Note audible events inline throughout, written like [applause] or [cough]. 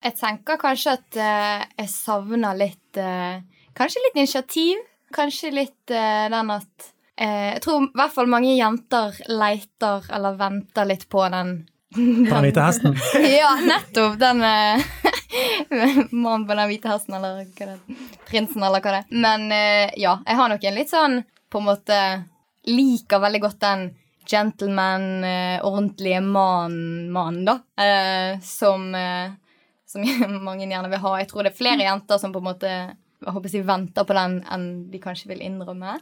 Jeg tenker kanskje at uh, jeg savner litt uh, Kanskje litt initiativ. Kanskje litt uh, den at Jeg tror i hvert fall mange jenter leiter eller venter litt på den [laughs] På den hvite hesten? [laughs] ja, nettopp. Den [laughs] mannen på den hvite hesten, eller hva det er. Prinsen, eller hva det er. Men ja, jeg har nok en litt sånn på en måte Liker veldig godt den gentleman, ordentlige mannen, da. som som [laughs] mange gjerne vil ha. Jeg tror det er flere jenter som på en måte jeg håper jeg venter på den enn de kanskje vil innrømme.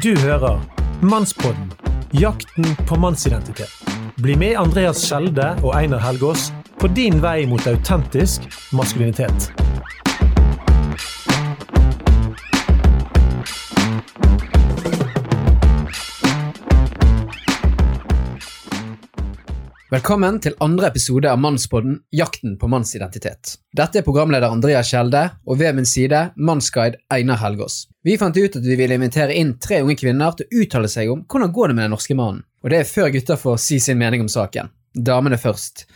Du hører Mannspodden jakten på mannsidentitet. Bli med Andreas Skjelde og Einar Helgaas på din vei mot autentisk maskulinitet. Velkommen til andre episode av Mannspodden Jakten på mannsidentitet. Dette er programleder Andrea Kjelde, og ved min side mannsguide Einar Helgaas. Vi fant ut at vi ville invitere inn tre unge kvinner til å uttale seg om hvordan går det med den norske mannen. Og det er før gutter får si sin mening om saken. Damene først.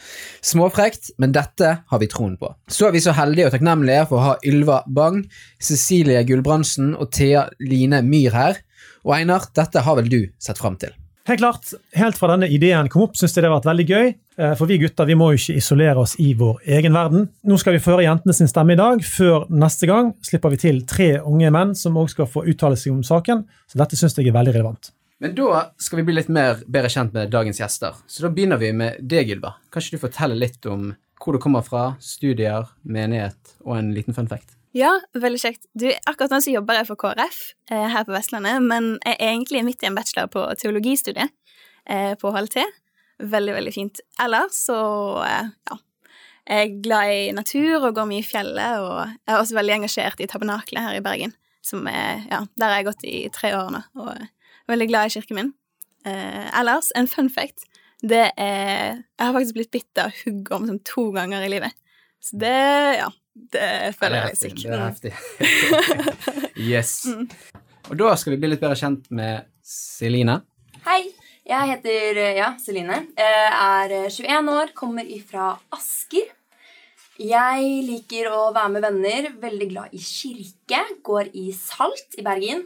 Småfrekt, men dette har vi troen på. Så er vi så heldige og takknemlige for å ha Ylva Bang, Cecilie Gulbrandsen og Thea Line Myhr her. Og Einar, dette har vel du sett fram til? Helt klart, helt fra denne ideen kom opp, syns jeg det har vært veldig gøy. Eh, for vi gutter vi må jo ikke isolere oss i vår egen verden. Nå skal vi føre jentene sin stemme i dag. Før neste gang slipper vi til tre unge menn som òg skal få uttale seg om saken. Så dette syns jeg er veldig relevant. Men da skal vi bli litt mer bedre kjent med dagens gjester. Så da begynner vi med deg, Ylva. Kan ikke du fortelle litt om hvor du kommer fra, studier, menighet og en liten fun fact? Ja, veldig kjekt. Du, akkurat nå så jobber jeg for KrF eh, her på Vestlandet, men jeg er egentlig midt i en bachelor på teologistudiet eh, på HLT. Veldig, veldig fint. Ellers så, eh, ja Jeg er glad i natur og går mye i fjellet, og jeg er også veldig engasjert i tabernaklet her i Bergen, som er, ja, der har jeg gått i tre år nå, og er veldig glad i kirken min. Eh, ellers, en fun fact, det er Jeg har faktisk blitt bitt av huggorm som to ganger i livet. Så det, ja det føler jeg sikkert. Det er heftig. [laughs] yes. Mm. Og da skal vi bli litt bedre kjent med Celine. Hei. Jeg heter ja, Celine. Jeg er 21 år, kommer ifra Asker. Jeg liker å være med venner, veldig glad i kirke. Går i Salt i Bergen.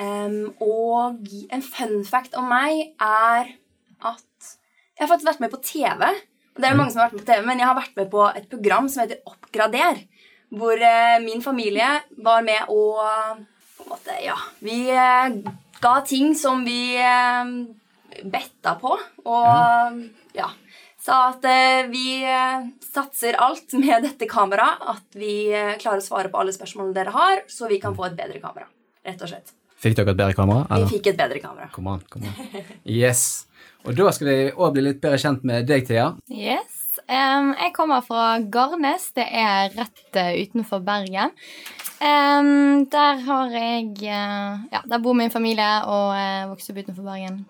Um, og en fun fact om meg er at jeg har faktisk vært med på TV det er mange som har vært med på TV, men jeg har vært med på et program som heter Oppgrader. Hvor eh, min familie var med og på en måte, Ja, vi eh, ga ting som vi eh, betta på. Og ja Sa at vi satser alt med dette kameraet. At vi klarer å svare på alle spørsmålene dere har, så vi kan få et bedre kamera. Rett og slett. Fikk dere et bedre kamera? Eller? Vi fikk et bedre kamera. Kom an, kom an. Yes. Og da skal vi òg bli litt bedre kjent med deg, Thea. Yes. Um, jeg kommer fra Garnes. Det er rett uh, utenfor Bergen. Um, der har jeg uh, Ja, der bor min familie og uh, vokste opp utenfor Bergen.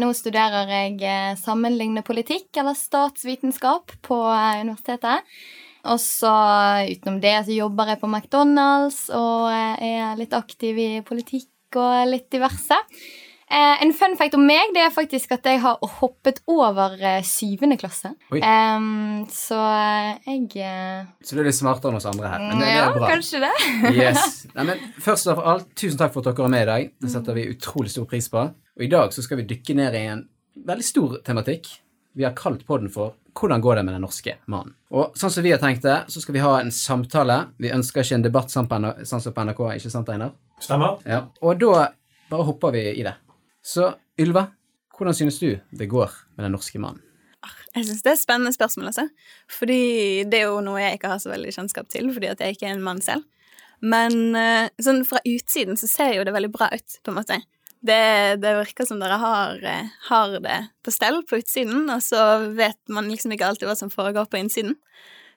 nå studerer jeg sammenlignende politikk, eller statsvitenskap, på universitetet. Og så utenom det så jobber jeg på McDonald's og er litt aktiv i politikk og litt diverse. Eh, en fun fact om meg det er faktisk at jeg har hoppet over eh, syvende klasse. Um, så eh, jeg eh, Så du er litt smartere enn oss andre her. Men det, ja, det er bra. kanskje det. [laughs] yes. Nei, men først av alt, tusen takk for at dere er med i dag. Det setter vi utrolig stor pris på. Og i dag så skal vi dykke ned i en veldig stor tematikk. Vi har kalt podden for 'Hvordan går det med den norske mannen?' Og sånn som vi har tenkt det, så skal vi ha en samtale. Vi ønsker ikke en debatt sånn som på NRK, ikke sant, Einar? Stemmer. Ja. Og da bare hopper vi i det. Så Ylva, hvordan synes du det går med den norske mannen? Jeg synes det er et spennende spørsmål, altså. Fordi det er jo noe jeg ikke har så veldig kjennskap til, fordi at jeg ikke er en mann selv. Men eh, sånn fra utsiden så ser jo det veldig bra ut, på en måte. Det, det virker som dere har, eh, har, det på stell på utsiden, og så vet man liksom ikke alltid hva som foregår på innsiden.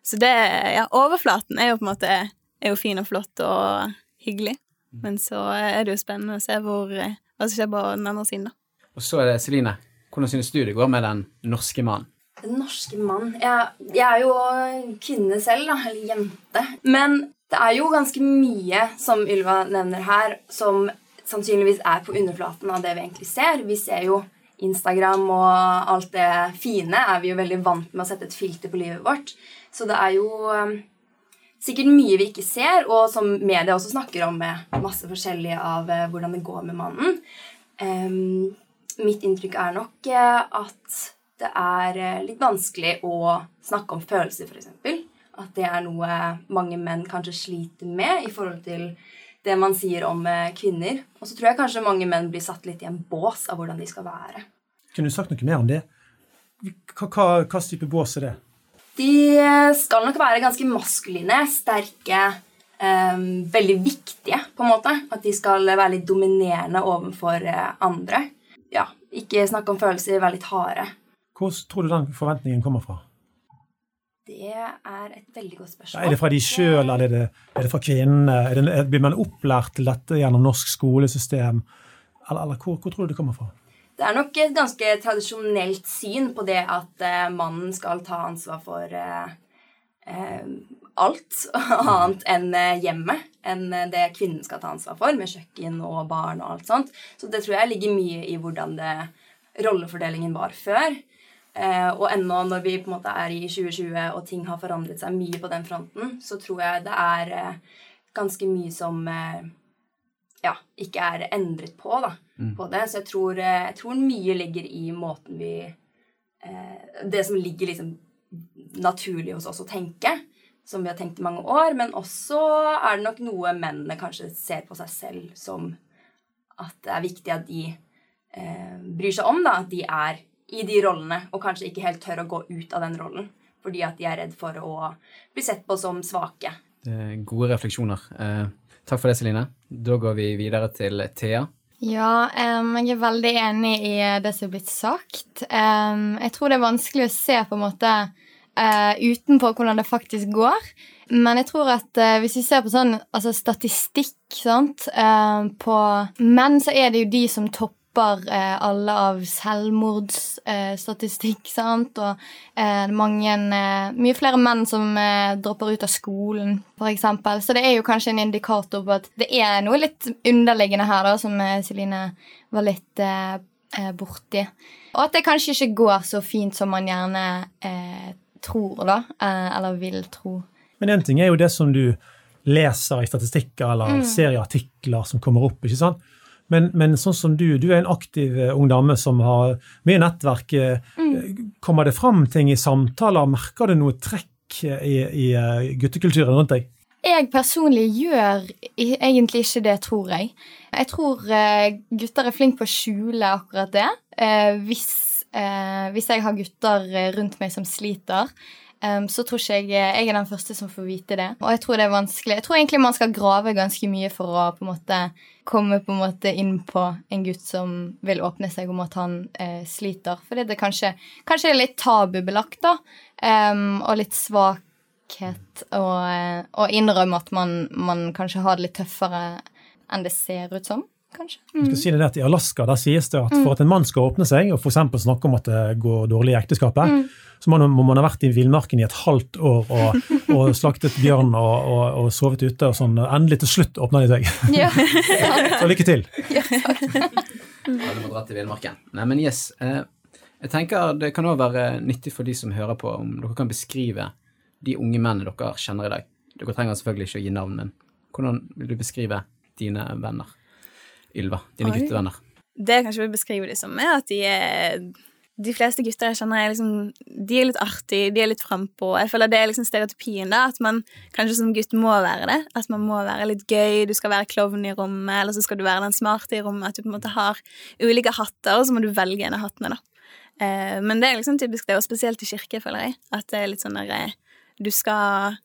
Så det Ja, overflaten er jo på en måte fin og flott og hyggelig, men så er det jo spennende å se hvor eh, hva som skjer på den andre siden, da. Og så er det Celine. Hvordan synes du det går med den norske mannen? Den norske mannen jeg, jeg, er jo kvinne selv, da. Eller jente. Men det er jo ganske mye, som Ylva nevner her, som sannsynligvis er på underflaten av det vi egentlig ser. Vi ser jo Instagram og alt det fine er vi jo veldig vant med å sette et filter på livet vårt. Så det er jo sikkert mye vi ikke ser, og som media også snakker om med masse forskjellig av uh, hvordan det går med mannen. Um, mitt inntrykk er nok uh, at det er uh, litt vanskelig å snakke om følelser, f.eks. At det er noe mange menn kanskje sliter med i forhold til det man sier om eh, kvinner. Og så tror jeg kanskje mange menn blir satt litt i en bås av hvordan de skal være. Kunne du sagt noe mer om det? Hva, hva, hva type bås er det? De skal nok være ganske maskuline, sterke, um, veldig viktige, på en måte. At de skal være litt dominerende overfor eh, andre. Ja, Ikke snakke om følelser, være litt harde. Hvor tror du den forventningen kommer fra? Det er et veldig godt spørsmål. Er det fra de sjøl, eller er det, er det fra kvinnene? Blir man opplært til dette gjennom norsk skolesystem? Eller, eller hvor, hvor, tror du det kommer fra? Det er nok et ganske tradisjonelt syn på det at eh, mannen skal ta ansvar for eh, eh, alt [laughs] annet enn hjemmet. Enn det kvinnen skal ta ansvar for, med kjøkken og barn og alt sånt. Så det tror jeg ligger mye i hvordan det, rollefordelingen var før. Eh, og ennå når vi på en måte er i 2020 og ting har forandret seg mye på den fronten, så tror jeg det er eh, ganske mye som eh, ja, ikke er endret på, da. På det. Så jeg tror, eh, jeg tror, mye ligger i måten vi eh, Det som ligger liksom naturlig hos oss å tenke, som vi har tenkt i mange år. Men også er det nok noe mennene kanskje ser på seg selv som at det er viktig at de eh, bryr seg om, da, at de er i de rollene, og kanskje ikke helt tør å gå ut av den rollen fordi at de er redd for å bli sett på som svake. Gode refleksjoner. Eh, takk for det, Celine. Da går vi videre til Thea. Ja, um, jeg er veldig enig i det som er blitt sagt. Um, jeg tror det er vanskelig å se på en måte uh, utenpå hvordan det faktisk går. Men jeg tror at uh, hvis vi ser på sånn altså statistikk sant, uh, på menn, så er det jo de som topper topper eh, alle av selvmordsstatistikk, eh, sant, og eh, mange eh, Mye flere menn som eh, dropper ut av skolen, f.eks. Så det er jo kanskje en indikator på at det er noe litt underliggende her, da, som eh, Celine var litt borti. Og at det kanskje ikke går så fint som man gjerne tror, da, eller vil tro. Men én ting er jo det som du leser i statistikker eller mm. ser i artikler som kommer opp. ikke sant? Men, men, sånn som du, du er en aktiv eh, ung dame som har mye nettverk. Eh, mm. Kommer det fram ting i samtaler? Merker du noe trekk i, i eh, guttekulturen rundt deg? Jeg personlig gjør egentlig ikke det, tror jeg. Jeg tror gutter er flinke på å skjule akkurat det. Hvis, hvis jeg har gutter rundt meg som sliter, um, så tror ikke jeg jeg er den første som får vite det. Og jeg tror det er vanskelig. Jeg tror egentlig man skal grave ganske mye for å på en måte komme på en måte inn på en gutt som vil åpne seg om at han eh, sliter. Fordi det kanskje, kanskje er litt tabubelagt, da. Um, og litt svakhet å uh, innrømme at man, man kanskje har det litt tøffere enn det ser ut som kanskje. Mm. Jeg skal si det at I Alaska der sies det at for at en mann skal åpne seg og for snakke om at det går dårlig i ekteskapet, mm. så må, man ha vært i villmarken i et halvt år og, og [laughs] slaktet bjørn og, og, og, sovet ute. og sånn. Endelig til slutt åpner de seg. Ja. [laughs] så lykke til. [laughs] Ja, ja, du må dra til villmarken. Nei, men yes. Eh, jeg tenker Det kan òg være nyttig for de som hører på, om dere kan beskrive de unge mennene dere kjenner i dag. Dere trenger selvfølgelig ikke å gi navn, men hvordan vil du beskrive dine venner? Ylva, dine Oi. guttevenner? Det jeg kanskje vil beskrive dem som, er at de er de fleste gutter jeg kjenner, er liksom, de er litt artige, de er litt frampå. Jeg føler det er liksom stereotypien, da, at man kanskje som gutt må være det. At man må være litt gøy, du skal være klovn i rommet, eller så skal du være den smarte i rommet. At du på en måte har ulike hatter, og så må du velge en av hattene, da. Eh, men det er liksom typisk det, og spesielt i kirke, føler jeg. At det er litt sånn der eh, Du skal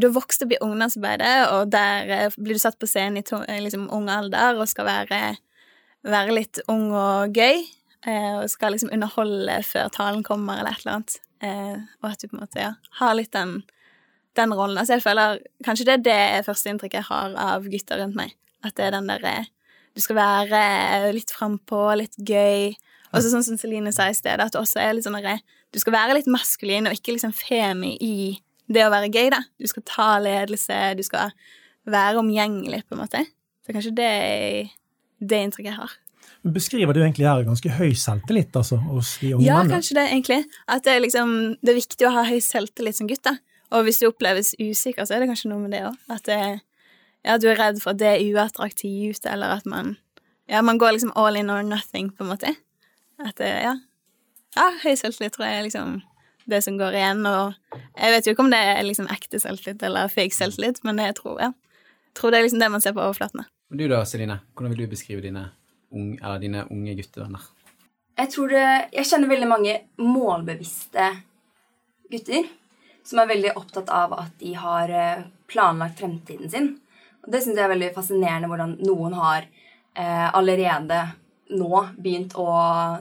du har vokst opp i ungdomsarbeidet, og der eh, blir du satt på scenen i to, eh, liksom, ung alder og skal være, være, litt ung og gøy. Eh, og skal liksom underholde før talen kommer, eller et eller annet. Og at du på en måte ja, har litt den, den rollen. Altså jeg føler Kanskje det er det første inntrykket jeg har av gutter rundt meg. At det er den derre Du skal være litt frampå, litt gøy. Og så sånn som Celine sa i sted, at du også er litt sånn derre Du skal være litt maskulin og ikke liksom femi i det å være gøy, da. Du skal ta ledelse, du skal være omgjengelig, på en måte. Så kanskje det er det inntrykket jeg har. Beskriver du egentlig her ganske høy selvtillit altså, hos de unge Ja, mennene? kanskje det, egentlig. At det er liksom Det er viktig å ha høy selvtillit som gutt, da. Og hvis du oppleves usikker, så er det kanskje noe med det òg. At det, ja, du er redd for at det er uattraktivt, eller at man Ja, man går liksom all in or nothing, på en måte. At det, ja. Ja, høy selvtillit tror jeg er liksom det som går igjen, og jeg vet jo ikke om det er liksom ekte selvtillit eller fake selvtillit, men jeg tror, jeg. Jeg tror det er liksom det man ser på overflatene. Du da, Celine? Hvordan vil du beskrive dine, unge, eller dine unge guttevenner? Jeg tror det, jeg kjenner veldig mange målbevisste gutter som er veldig opptatt av at de har eh, planlagt fremtiden sin. Og det syns jeg er veldig fascinerende hvordan noen har eh, allerede nå begynt å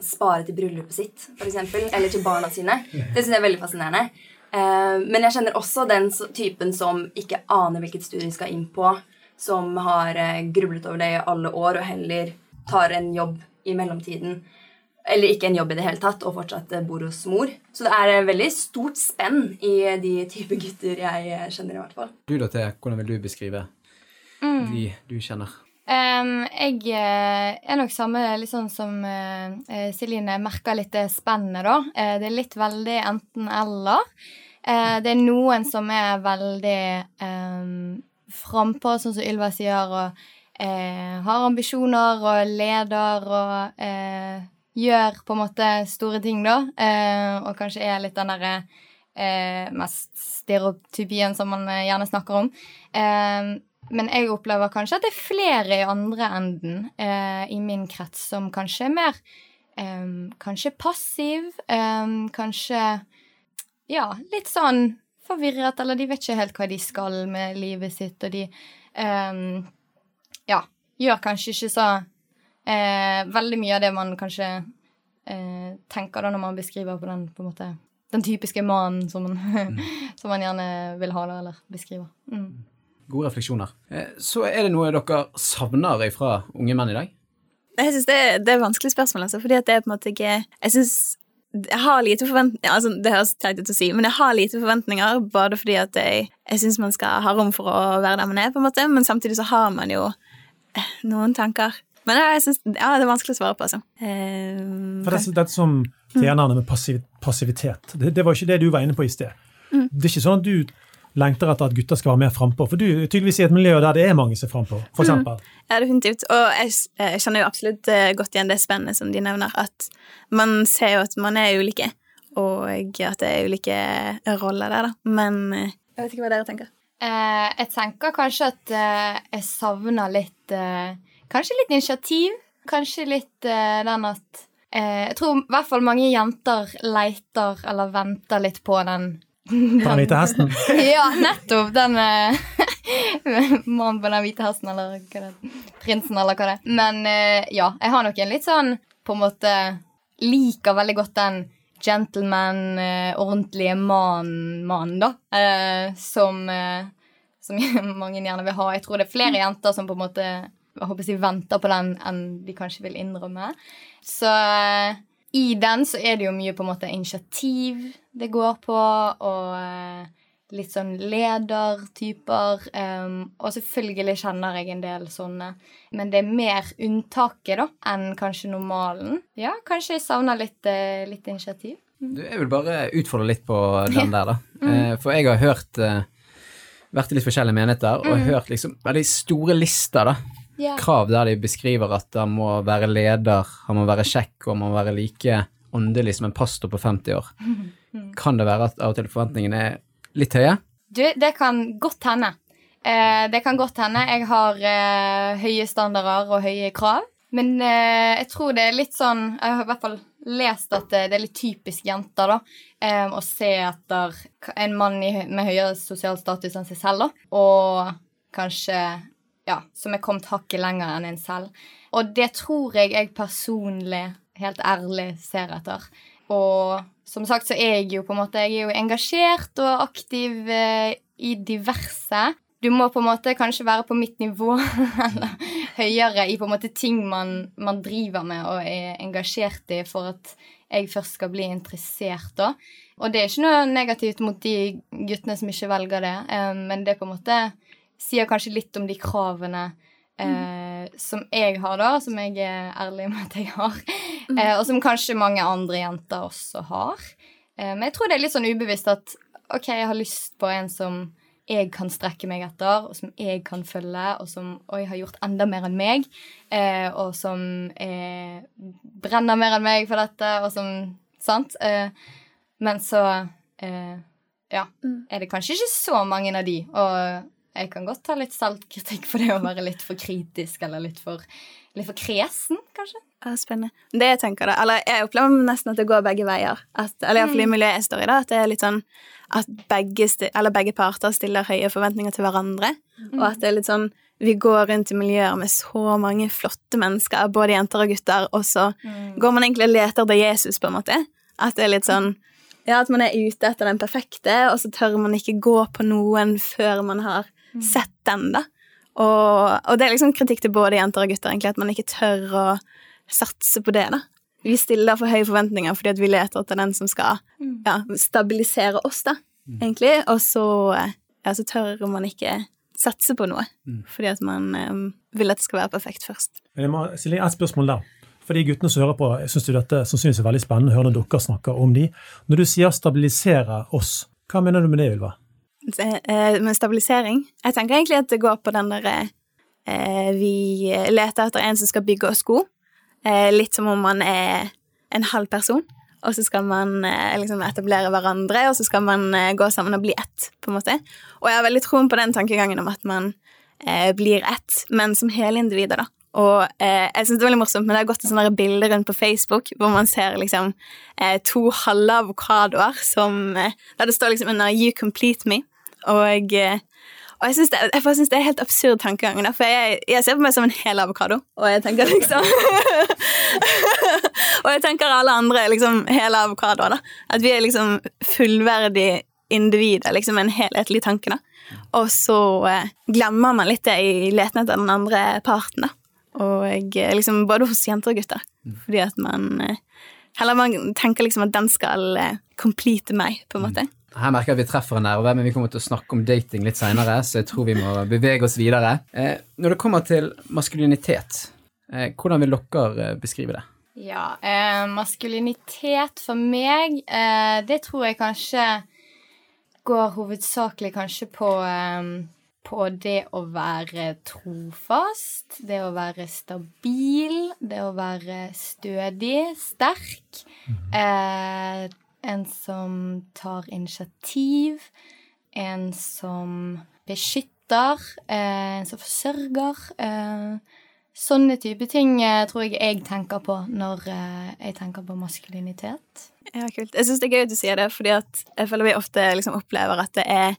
spare til bryllupet sitt, f.eks., eller til barna sine. Det syns jeg er veldig fascinerende. Eh, men jeg kjenner også den typen som ikke aner hvilket studie de skal inn på, som har eh, grublet over det i alle år og heller tar en jobb i mellomtiden eller ikke en jobb i det hele tatt, og fortsatt eh, bor hos mor. Så det er veldig stort spenn i de type gutter jeg kjenner, i hvert fall. Du da, Thea, hvordan vil du beskrive de du kjenner? Em, jeg eh, er nok samme litt sånn som uh, Celine merker litt det spennet, da. Uh, det er litt veldig enten-eller. Uh, det er noen som er veldig um, frampå, sånn som Ylva sier, og har ambisjoner og leder og gjør på en måte store ting, da. Og kanskje er litt den derre mest stereotypien som man gjerne snakker om. Eh, men jeg opplever kanskje at det er flere i andre enden eh, i min krets som kanskje er mer eh, Kanskje passiv, eh, kanskje Ja, litt sånn forvirret, eller de vet ikke helt hva de skal med livet sitt, og de eh, Ja, gjør kanskje ikke så eh, veldig mye av det man kanskje eh, tenker da når man beskriver på den på en måte den typiske mannen som man, [laughs] som man gjerne vil ha, da, eller beskriver. Mm. Gode refleksjoner. Eh, Så er det noe dere savner fra unge menn i dag? Jeg synes det, er- det er vanskelig spørsmål, altså, fordi at det er på en måte ikke Jeg synes jeg har lite forventninger altså, Det høres teit ut å si, men jeg har lite forventninger både fordi at jeg, jeg syns man skal ha rom for å være der man er, på en måte, men samtidig så har man jo eh, noen tanker. Men ja, jeg synes, ja, det er vanskelig å svare på, altså. Um, For det, dette som tjenerne med passiv, passivitet, det, det var ikke det du var inne på i sted. Det er ikke sånn at du lengter etter at gutter skal være mer frampå, for du er tydeligvis i et miljø der det er mange som er frampå, for eksempel. Ja, definitivt. Og jeg, jeg kjenner jo absolutt eh, godt igjen det spennet som de nevner, at man ser jo at man er ulike, og at det er ulike roller der, da. Men eh, jeg vet ikke hva dere tenker. Eh, jeg tenker kanskje at eh, jeg savner litt eh, Kanskje litt initiativ. Kanskje litt eh, den at eh, Jeg tror i hvert fall mange jenter leiter eller venter litt på den På [laughs] den hvite hesten. [laughs] Ja, nettopp! Den eh, [laughs] mannen på den hvite hesten, eller hva det er. Prinsen, eller hva det er. Men eh, ja, jeg har nok en litt sånn På en måte Liker veldig godt den gentleman, eh, ordentlige mannen, mannen, da. Som, som mange gjerne vil ha. Jeg tror det er flere jenter som på en måte jeg håper jeg venter på den enn de kanskje vil innrømme. Så i den så er det jo mye på en måte initiativ det går på, og eh, litt sånn ledertyper. Um, og selvfølgelig kjenner jeg en del sånne. Men det er mer unntaket da, enn kanskje normalen. Ja, kanskje jeg savner litt, eh, litt initiativ. Du, jeg vil bare utfordre litt på den der, da. Eh, For jeg har hørt Vært i litt forskjellige menigheter og hørt liksom veldig store lister, da. Ja. Krav der de beskriver at han må være leder, han må være kjekk, og han må være like åndelig som en pastor på 50 år. [laughs] Kan det være at av og til forventningene er litt høye? Du, det kan godt hende. Eh, det kan godt hende. Jeg har eh, høye standarder og høye krav. Men eh, jeg tror det er litt sånn Jeg har i hvert fall lest at det, det er litt typisk jenter, da. eh, å se etter en mann i, med høyere sosial status enn seg selv, da. Og kanskje Ja, som er kommet hakket lenger enn en selv. Og det tror jeg jeg personlig, helt ærlig, ser etter. Og som sagt så er jeg jo på en måte Jeg er jo engasjert og aktiv eh, i diverse. Du må på en måte kanskje være på mitt nivå [laughs] eller høyere i på en måte ting man, man driver med og er engasjert i for at jeg først skal bli interessert. da. Og det er ikke noe negativt mot de guttene som ikke velger det, eh, men det er på en måte sier kanskje litt om de kravene eh, som jeg har, da, som jeg er ærlig med at jeg har, eh, og som kanskje mange andre jenter også har. Eh, men jeg tror det er litt sånn ubevisst at ok, jeg har lyst på en som jeg kan strekke meg etter, og som jeg kan følge, og som oi, har gjort enda mer enn meg, eh, og som eh, brenner mer enn meg for dette, og som Sant? Eh, men så eh, ja, er det kanskje ikke så mange av de, og jeg kan godt ta litt saltkritikk for det å være litt for kritisk eller litt for, litt for kresen, kanskje. Ja, spennende. Det jeg tenker da, eller jeg opplever nesten at det går begge veier. At, eller iallfall i miljøet jeg står i, da, at det er litt sånn at begge, eller begge parter stiller høye forventninger til hverandre. Og at det er litt sånn vi går rundt i miljøer med så mange flotte mennesker, både jenter og gutter, og så går man egentlig og leter etter Jesus, på en måte. At det er litt sånn ja, at man er ute etter den perfekte, og så tør man ikke gå på noen før man har sett den, da. Og, og det er liksom kritikk til både jenter og gutter, egentlig, at man ikke tør å satse på det, da. Vi stiller for høye forventninger fordi at vi leter etter den som skal ja, stabilisere oss, da, egentlig. Og så, ja, så tør man ikke satse på noe, fordi at man um, vil at det skal være perfekt først. Men jeg må stille et spørsmål der. For de guttene som hører på, syns du dette sannsynligvis er veldig spennende å høre når dere snakker om de. Når du sier 'stabilisere oss', hva mener du med det, Ylva? Eh, Med stabilisering Jeg tenker egentlig at det går på den derre eh, Vi leter etter en som skal bygge oss sko. Eh, litt som om man er en halv person. Og så skal man liksom etablere hverandre, og så skal man gå sammen og bli ett. på en måte. Og jeg har veldig troen på den tankegangen om at man blir ett, men som hele individer, da. Og eh, jeg synes det er veldig morsomt, men det har gått sånne bilder rundt på Facebook hvor man ser liksom eh, to halve avokadoer som eh, Der det står liksom under 'You complete me'. Og, eh, og jeg syns det, er helt absurd tankegang. For jeg, jeg ser på meg som en hel avokado, og jeg tenker liksom [laughs] Og jeg tenker alle andre liksom hele avokadoer. da At vi er liksom fullverdige individer, liksom en helhetlig tanke. da Og så eh, glemmer man litt det i leten etter den andre parten. da Og liksom både hos jenter og gutter. Fordi at man eh, Heller man tenker liksom at den skal eh, complete meg, på en måte. Her merker jeg at vi treffer en nerve, men vi kommer til å snakke om dating litt seinere, så jeg tror vi må bevege oss videre. Eh, når det kommer til maskulinitet, eh, hvordan vil dere eh, beskrive det? Ja, eh, maskulinitet for meg, eh, det tror jeg kanskje går hovedsakelig kanskje på eh, på det å være trofast, det å være stabil, det å være stødig, sterk. Eh, en som tar initiativ, en som beskytter, eh, en som forsørger. Eh, sånne type ting eh, tror jeg jeg tenker på når jeg tenker på maskulinitet. Ja, kult. Jeg syns det er gøy at du sier det, fordi jeg føler vi ofte liksom opplever at det er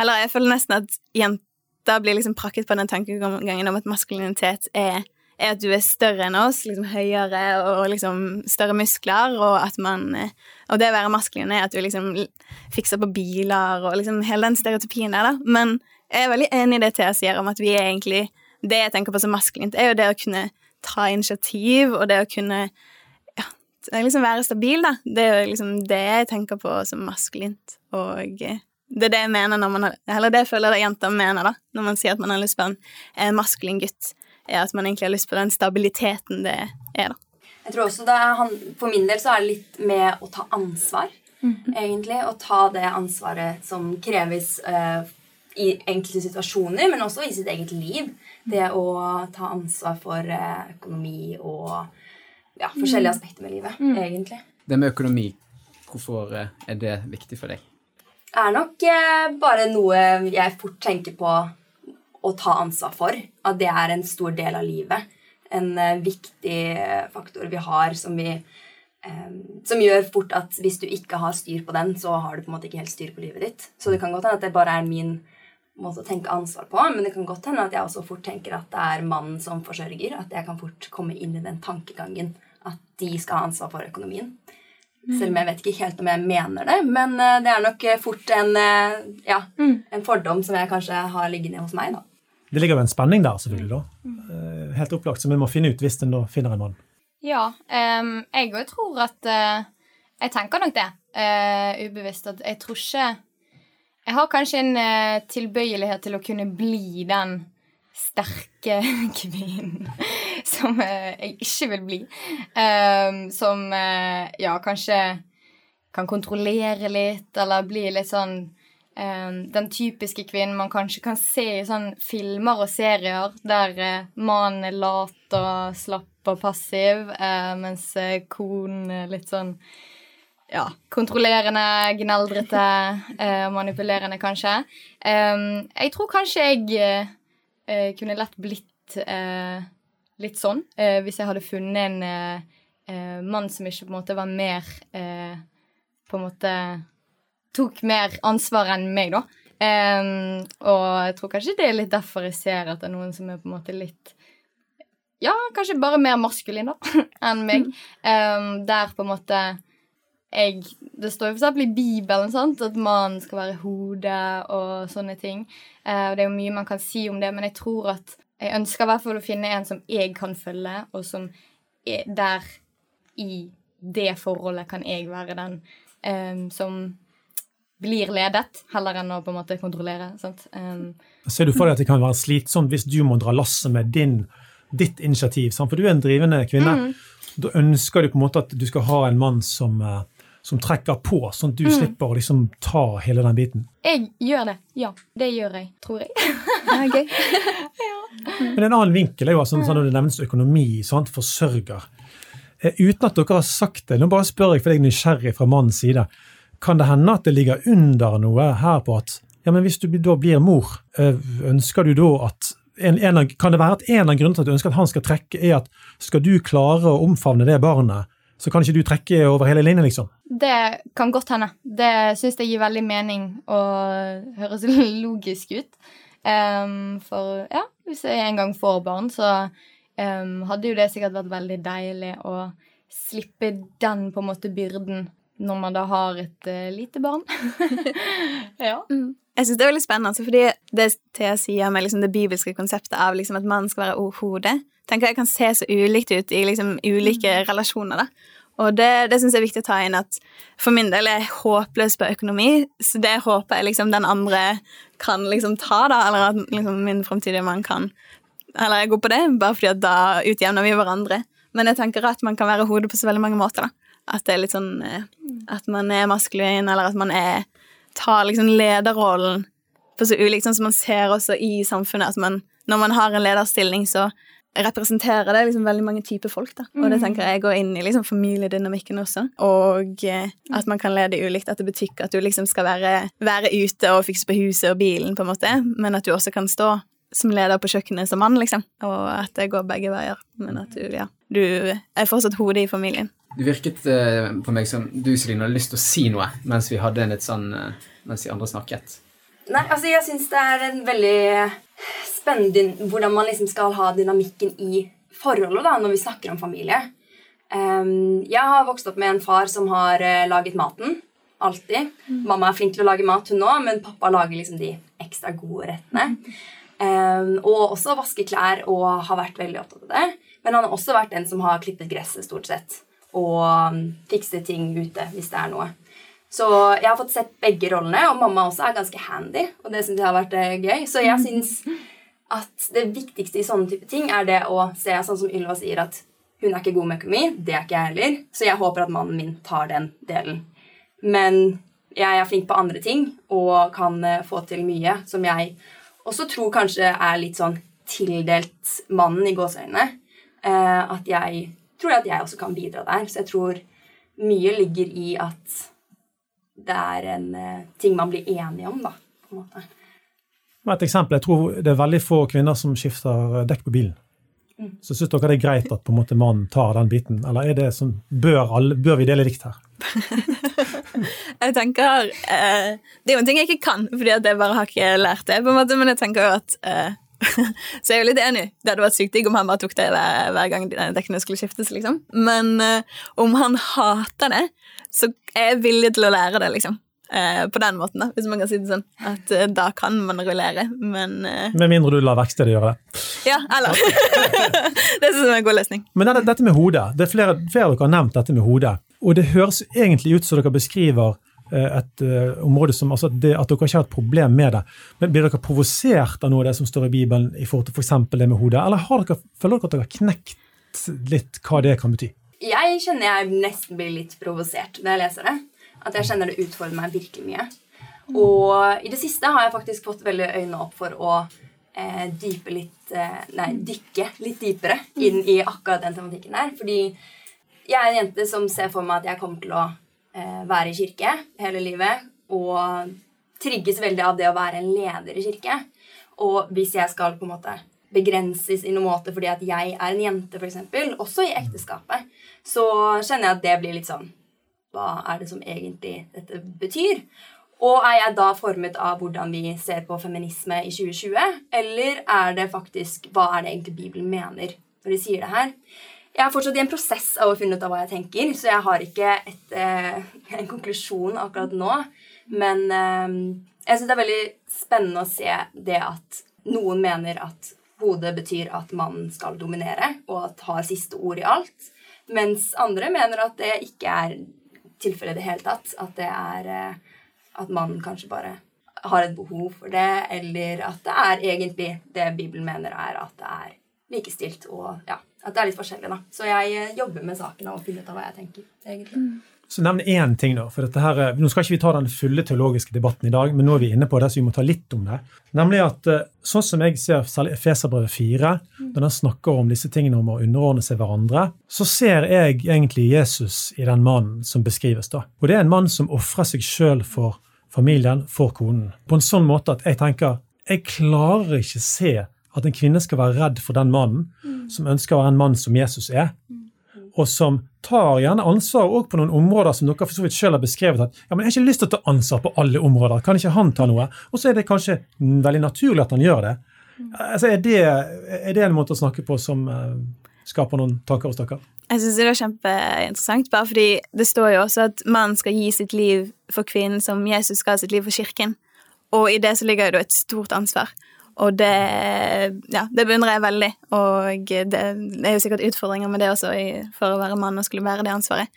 Eller jeg føler nesten at jenter blir liksom prakket på den tankegangen om at maskulinitet er, er at du er større enn oss, liksom høyere og liksom større muskler, og at man Og det å være maskulin er at du liksom fikser på biler og liksom hele den stereotypien der, da. Men jeg er veldig enig i det Thea sier om at vi er egentlig Det jeg tenker på som maskulint, er jo det å kunne ta initiativ, og det å kunne er liksom være stabil, da. Det er jo liksom det jeg tenker på som maskulint. Og eh, det er det jeg mener når man har Eller det jeg føler det jenter mener, da, når man sier at man har lyst på en, en maskulin gutt, er at man egentlig har lyst på den stabiliteten det er, da. Jeg tror også det er, han, For min del så er det litt med å ta ansvar, egentlig. Å ta det ansvaret som kreves uh, i enkelte situasjoner, men også i sitt eget liv. Det å ta ansvar for uh, økonomi og ja, forskjellige aspekter med livet, egentlig. Det med økonomi, hvorfor eh, er det viktig for deg? Det er nok uh, bare noe jeg fort tenker på å ta ansvar for. At det er en stor del av livet. En eh, viktig eh, faktor vi har som vi eh, Som gjør fort at hvis du ikke har styr på den, så har du på en måte ikke helt styr på livet ditt. Så det kan godt hende at det bare er min måte å tenke ansvar på, men det kan godt hende at jeg også fort tenker at det er mannen som forsørger. At jeg kan fort komme inn i den tankegangen at de skal ha ansvar for økonomien. Selv om jeg vet ikke helt om jeg mener det. Men det er nok fort en, ja, mm. en fordom som jeg kanskje har liggende hos meg. da. Det ligger jo en spenning der, selvfølgelig. da. Eh, Helt opplagt, som vi må finne ut hvis en da finner en mann. Ja, Um, jeg òg tror at uh, Jeg tenker nok det, uh, ubevisst, at jeg tror ikke Jeg har kanskje en uh, tilbøyelighet til å kunne bli den sterke [laughs] kvinnen som jeg ikke vil bli. Som ja, kanskje kan kontrollere litt, eller bli litt sånn Den typiske kvinnen man kanskje kan se i sånn filmer og serier der uh, mannen er lat og slapp og passiv, uh, mens uh, konen er litt sånn ja, kontrollerende, gneldrete, manipulerende, kanskje. Um, jeg tror kanskje jeg kunne lett blitt litt sånn hvis jeg hadde funnet en mann som ikke på en måte var mer På en måte tok mer ansvar enn meg, da. Um, og jeg tror kanskje det er litt derfor jeg ser at det er noen som er på en måte litt Ja, kanskje bare mer maskulin, da, [laughs] enn meg. Um, der på en måte jeg, det står jo for eksempel i Bibelen sant, at mannen skal være hodet og sånne ting. Uh, og det er jo mye man kan si om det, men jeg tror at jeg ønsker i hvert fall å finne en som jeg kan følge, og som er der i det forholdet kan jeg være den um, som blir ledet, heller enn å på en måte kontrollere. sant? Um, Ser du for deg at det kan være slitsomt hvis du må dra lasset med din, ditt initiativ? Sant? For du er en drivende kvinne. Mm. Da ønsker du på en måte at du skal ha en mann som, eh, som trekker på, sånn at du slipper å liksom ta hele den biten. jeg gjør det. Ja, det gjør jeg, tror jeg. Er. [laughs] Men en annen vinkel er jo altså, sånn når det nevnes økonomi, sant? forsørger. Eh, Uten at dere har sagt det, nå bare spør jeg for jeg er nysgjerrig fra mannens side, kan det hende at det ligger under noe her på at ja, men hvis du da blir mor, eh, ønsker du da at en, en Kan det være at en av grunnene til at du ønsker at han skal trekke, er at skal du klare å omfavne det barnet, så kan ikke du trekke over hele linjen, liksom? Det kan godt hende. Det syns jeg gir veldig mening og høres [laughs] logisk ut. Um, for ja, hvis jeg en gang får barn, så um, hadde jo det sikkert vært veldig deilig å slippe den på en måte byrden når man da har et uh, lite barn. [laughs] [laughs] ja. Jeg synes det er veldig spennende, altså, fordi det Thea sier med liksom det bibelske konseptet av liksom at mannen skal være hodet, tenker jeg kan se så ulikt ut i liksom ulike relasjoner. da. Og det, det syns jeg er viktig å ta inn at for min del er jeg håpløs på økonomi, så det håper jeg liksom den andre kan liksom ta, da, eller at liksom min fremtidige mann kan Eller jeg går på det, bare fordi at da utjevner vi hverandre. Men jeg tenker at man kan være hodet på så veldig mange måter, da. At det er litt sånn eh, At man er maskulin, eller at man er tar liksom lederrollen på så ulikt, sånn som man ser også i samfunnet, at man, når man har en lederstilling, så representerer det liksom veldig mange typer folk, da. Og det tenker jeg går inn i liksom familiedynamikken også. Og eh, at man kan lede ulikt, at det betyr ikke at du liksom skal være, være ute og fikse på huset og bilen, på en måte, men at du også kan stå som leder på kjøkkenet som mann, liksom. Og at det går begge veier. Men at du, ja, du er fortsatt hodet i familien. Du virket eh, på meg som du, Celine, hadde lyst til å si noe mens vi hadde en litt sånn eh, Mens de andre snakket. Nei, altså jeg syns det er en veldig spennende hvordan man liksom skal ha dynamikken i forholdet da, når vi snakker om familie. Ehm, jeg har vokst opp med en far som har eh, laget maten. Alltid. Mamma er flink til å lage mat, hun òg, men pappa lager liksom de ekstra gode rettene. Um, og også vaske klær og har vært veldig opptatt av det. Men han har også vært den som har klippet gresset, stort sett. Og um, fikset ting ute hvis det er noe. Så jeg har fått sett begge rollene, og mamma også er ganske handy. Og det synes jeg har vært eh, gøy. Så jeg syns at det viktigste i sånne type ting er det å se, sånn som Ylva sier, at hun er ikke god med økonomi. Det er ikke jeg heller. Så jeg håper at mannen min tar den delen. Men jeg er flink på andre ting og kan eh, få til mye som jeg også tror kanskje er litt sånn tildelt mannen i gåseøynene. Eh, at jeg tror at jeg også kan bidra der. Så jeg tror mye ligger i at det er en eh, ting man blir enige om, da. på en måte. Et eksempel, jeg tror det er veldig få kvinner som skifter eh, dekk på bilen. Så syns dere det er greit at på en måte mannen tar den biten, eller er det sånn, bør, alle, bør vi dele likt her? [laughs] Jeg tenker eh, Det er jo en ting jeg ikke kan, fordi at jeg bare har ikke lært det. på en måte, Men jeg tenker jo at eh, [laughs] Så jeg er jo litt enig. Det hadde vært sykt digg om han bare tok det hver, hver gang dekkene skulle skiftes. liksom. Men uh, om han hater det, så er jeg villig til å lære det, liksom. Uh, på den måten, da, hvis man kan si det sånn. At uh, da kan man rullere, men Med mindre du lar verkstedet gjøre det. Ja, eller [laughs] Det syns jeg er en god løsning. Men dette, dette med hodet, det er flere, flere av dere har nevnt dette med hodet. Og det høres egentlig ut som dere beskriver et eh, område som, altså det, At dere ikke har et problem med det. Men Blir dere provosert av noe av det som står i Bibelen i forhold til f.eks. For det med hodet? Eller dere, føler dere at dere har knekt litt hva det kan bety? Jeg kjenner jeg nesten blir litt provosert når jeg leser det. At jeg kjenner det utfordrer meg virkelig mye. Og i det siste har jeg faktisk fått veldig øynene opp for å eh, litt eh, Nei, dykke litt dypere inn i akkurat den tematikken der. Fordi jeg er en jente som ser for meg at jeg kommer til å eh, være i kirke hele livet. Og trigges veldig av det å være en leder i kirke. Og hvis jeg skal på en måte begrenses i noen måte fordi at jeg er en jente, f.eks., også i ekteskapet, så kjenner jeg at det blir litt sånn Hva er det som egentlig dette betyr? Og er jeg da formet av hvordan vi ser på feminisme i 2020? Eller er det faktisk Hva er det egentlig Bibelen mener når de sier det her? Jeg er fortsatt i en prosess av å finne ut av hva jeg tenker, så jeg har ikke et, eh, en konklusjon akkurat nå. Men eh, jeg syns det er veldig spennende å se det at noen mener at hodet betyr at mannen skal dominere og at har siste ord i alt. Mens andre mener at det ikke er tilfellet i det hele tatt. At det er eh, at mannen kanskje bare har et behov for det, eller at det er egentlig det Bibelen mener er at det er likestilt, og ja, at det er litt forskjellig, da. Så jeg eh, jobber med saken og finner ut av hva jeg tenker, egentlig. Mm. Så nevn én ting, da. for dette her, Nå skal ikke vi ta den fulle teologiske debatten i dag, men nå er vi inne på det, så vi må ta litt om det. Nemlig at eh, sånn som jeg ser særlig Efeserbrevet 4, når den snakker om disse tingene om å underordne seg hverandre, så ser jeg egentlig Jesus i den mannen som beskrives. da. Og det er en mann som ofrer seg sjøl for familien, for konen. På en sånn måte at jeg tenker jeg klarer ikke se at en kvinne skal være redd for den mannen som ønsker å være en mann som Jesus er, og som tar gjerne ansvar også på noen områder som dere for så vidt selv har beskrevet. at ja, men 'Jeg har ikke lyst til å ta ansvar på alle områder. Kan ikke han ta noe?' Og så er det kanskje veldig naturlig at han gjør det. Altså, er, det er det en måte å snakke på som uh, skaper noen tanker hos dere? Jeg syns det er kjempeinteressant, bare fordi det står jo også at mannen skal gi sitt liv for kvinnen som Jesus ha sitt liv for kirken. Og i det så ligger det et stort ansvar. Og det, ja, det beundrer jeg veldig. Og det, er jo sikkert utfordringer med det også for å være mann og skulle være det ansvaret.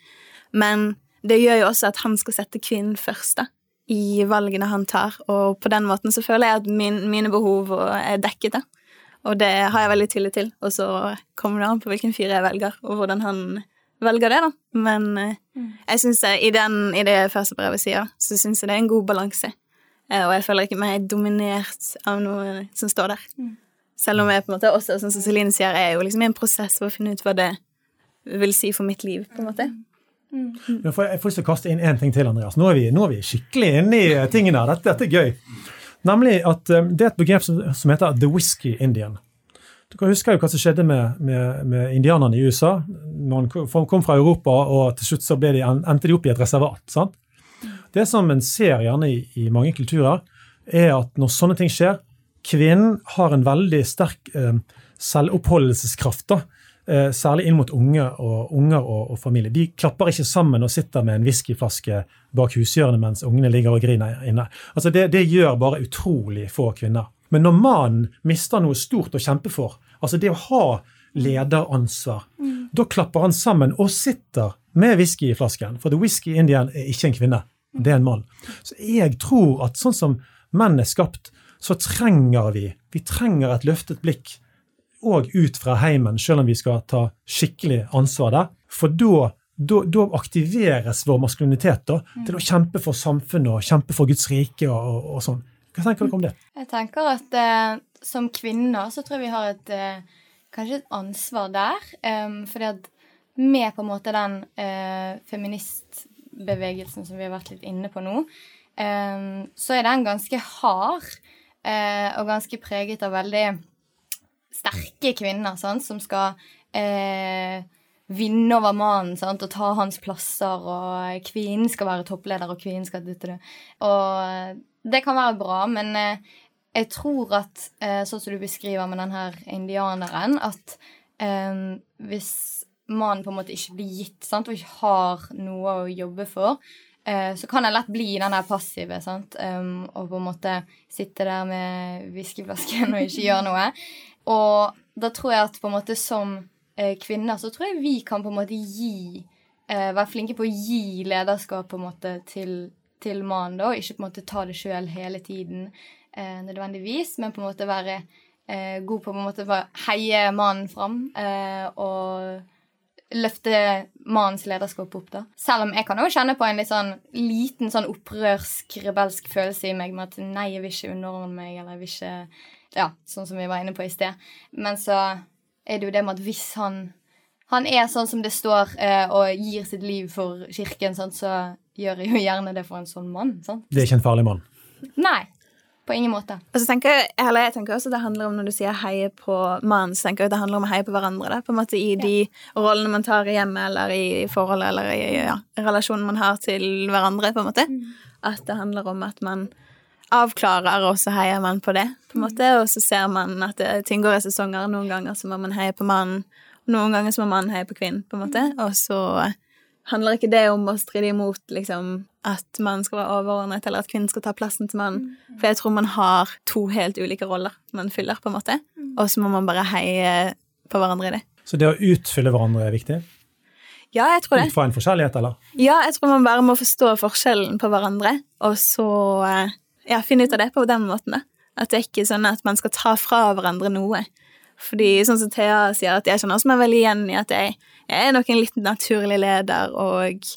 Men det gjør jo også at han skal sette kvinnen først da, i valgene han tar. Og på den måten så føler jeg at min, mine behov er dekket. da. Og det har jeg veldig tillit til. Og så kommer det an på hvilken fyr jeg velger, og hvordan han velger det, da. Men mm. jeg synes i, den, i det første brevet sier, så syns jeg det er en god balanse. Eh, og jeg føler ikke meg dominert av noe som står der. Mm. Selv om jeg på en måte også, sånn som Celine sier, er jo liksom i en prosess for å finne ut hva det vil si for mitt liv. på en måte. Mm. Jeg får lyst til å kaste inn én ting til, Andreas. Nå er vi, nå er vi skikkelig inne i tingene her. Dette, dette, er gøy. Nemlig at um, det er et begrep som, som, heter the whisky indian. Dere husker jo hva som skjedde med, med, med indianerne i USA. Man kom fra Europa, og til slutt så de, endte de opp i et reservat. sant? Det som en ser gjerne i, i, mange kulturer, er at når sånne ting skjer Kvinnen har en veldig sterk eh, selvoppholdelseskraft. da, eh, Særlig inn mot unge og, unger og, og, familie. De klapper ikke sammen og sitter med en whiskyflaske bak hushjørnet mens ungene ligger og griner inne. Altså det, det gjør bare utrolig få kvinner. Men når mannen mister noe stort å kjempe for, altså det å ha lederansvar, mm. da klapper han sammen og sitter med whisky i flasken. For the whisky indian er ikke en kvinne det er en mann. Så jeg tror at sånn som menn er skapt, så trenger vi vi trenger et løftet blikk òg ut fra heimen, selv om vi skal ta skikkelig ansvar der. For da, da, da aktiveres vår maskulinitet da, til å kjempe for samfunnet og kjempe for Guds rike og, og, og sånn. Hva tenker dere om det? Jeg tenker at eh, som kvinner så tror jeg vi har et eh, kanskje et ansvar der. Um, fordi at med på en måte den eh, feminist bevegelsen som vi har vært litt inne på nå, um, så er den ganske hard uh, og ganske preget av veldig sterke kvinner sant, som skal uh, vinne over mannen sant, og ta hans plasser, og kvinnen skal være toppleder, og kvinnen skal dytte det. Og det kan være bra, men jeg tror at, sånn som du beskriver med den her indianeren, at hvis mannen på en måte ikke blir gitt, sant, og ikke har noe å jobbe for, eh, så kan jeg lett bli den der passive sant? Og på en måte sitte der med whiskyflasken og ikke gjøre noe. Og da tror jeg at på en måte som eh, kvinner så tror jeg vi kan på en måte gi eh, Være flinke på å gi lederskap på en måte til, til mannen, da, og ikke på en måte ta det sjøl hele tiden nødvendigvis, men på en måte være god på, å heie mannen fram og løfte mannens lederskap opp, da. Selv om jeg kan også kjenne på en litt sånn liten sånn opprørsk, rebelsk følelse i meg med at nei, jeg vil ikke underordne meg, eller jeg vil ikke Ja, sånn som vi var inne på i sted. Men så er det jo det med at hvis han han er sånn som det står, eh, og gir sitt liv for kirken, sånn, så gjør jeg jo gjerne det for en sånn mann. Sant? Det er ikke en farlig mann. Nei, på ingen måte. Og så tenker jeg, eller jeg tenker også det handler om Når du sier heie på mannen, så tenker jeg at det handler om å heie på hverandre. Da, på en måte I de rollene man tar i hjemmet eller i forholdet eller i ja, relasjonen man har til hverandre. på en måte. At det handler om at man avklarer, og så heier man på det. på en måte, Og så ser man at det, ting går i sesonger. Noen ganger så må man heie på mannen, noen ganger så må mannen heie på kvinnen. på en måte, Og så handler ikke det om å stride imot liksom, at man skal være overordnet, eller at kvinnen skal ta plassen til mannen. For jeg tror man har to helt ulike roller man fyller, på en måte. Og så må man bare heie på hverandre i det. Så det å utfylle hverandre er viktig? Ja, jeg tror det. Ut fra en forskjellighet, eller? Ja, jeg tror man bare må forstå forskjellen på hverandre, og så eh, ja, finne ut av det på den måten. da. At det er ikke sånn at man skal ta fra hverandre noe. Fordi sånn som Thea sier, at jeg kjenner også meg veldig igjen i at jeg, jeg er nok en litt naturlig leder og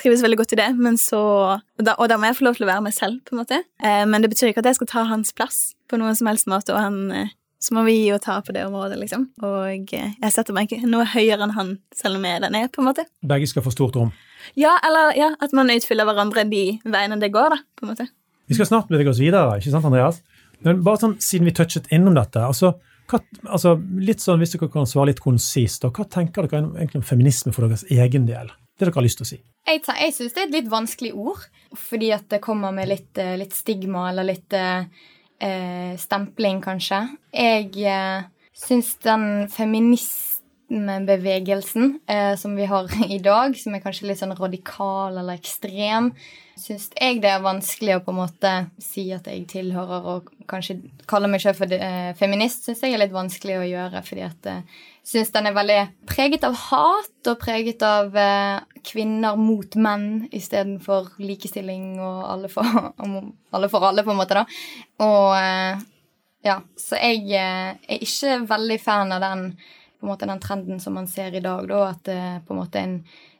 trives veldig godt i det, men så og da, og da må jeg få lov til å være meg selv, på en måte. Eh, men det betyr ikke at jeg skal ta hans plass på noen som helst måte, og han eh, så må vi gi og ta på det området, liksom. Og eh, jeg setter meg ikke noe høyere enn han, selv om jeg er den jeg er, på en måte. Begge skal få stort rom. Ja, eller ja, at man utfyller hverandre de veiene det går, da, på en måte. Vi skal snart bevege oss videre, ikke sant, Andreas? Men bare sånn, siden vi touchet innom dette, altså, hva, altså litt sånn, Hvis dere kan svare litt konsist, da, hva tenker dere egentlig om feminisme for deres egen del? Det dere har lyst til å si. Jeg, jeg syns det er et litt vanskelig ord, fordi at det kommer med litt, eh, litt stigma eller litt eh, eh, stempling, kanskje. Jeg eh, syns den feminismebevegelsen eh, som vi har [laughs] i dag, som er kanskje litt sånn radikal eller ekstrem, syns jeg det er vanskelig å på en måte si at jeg tilhører og kanskje kalle meg selv for eh, feminist, syns jeg er litt vanskelig å gjøre, fordi at eh, syns den er veldig preget av hat og preget av eh, kvinner mot menn istedenfor likestilling og alle for, [laughs] alle for alle, på en måte, da. Og eh, ja, så jeg eh, er ikke veldig fan av den, på en måte, den trenden som man ser i dag, da, at eh, på en måte en,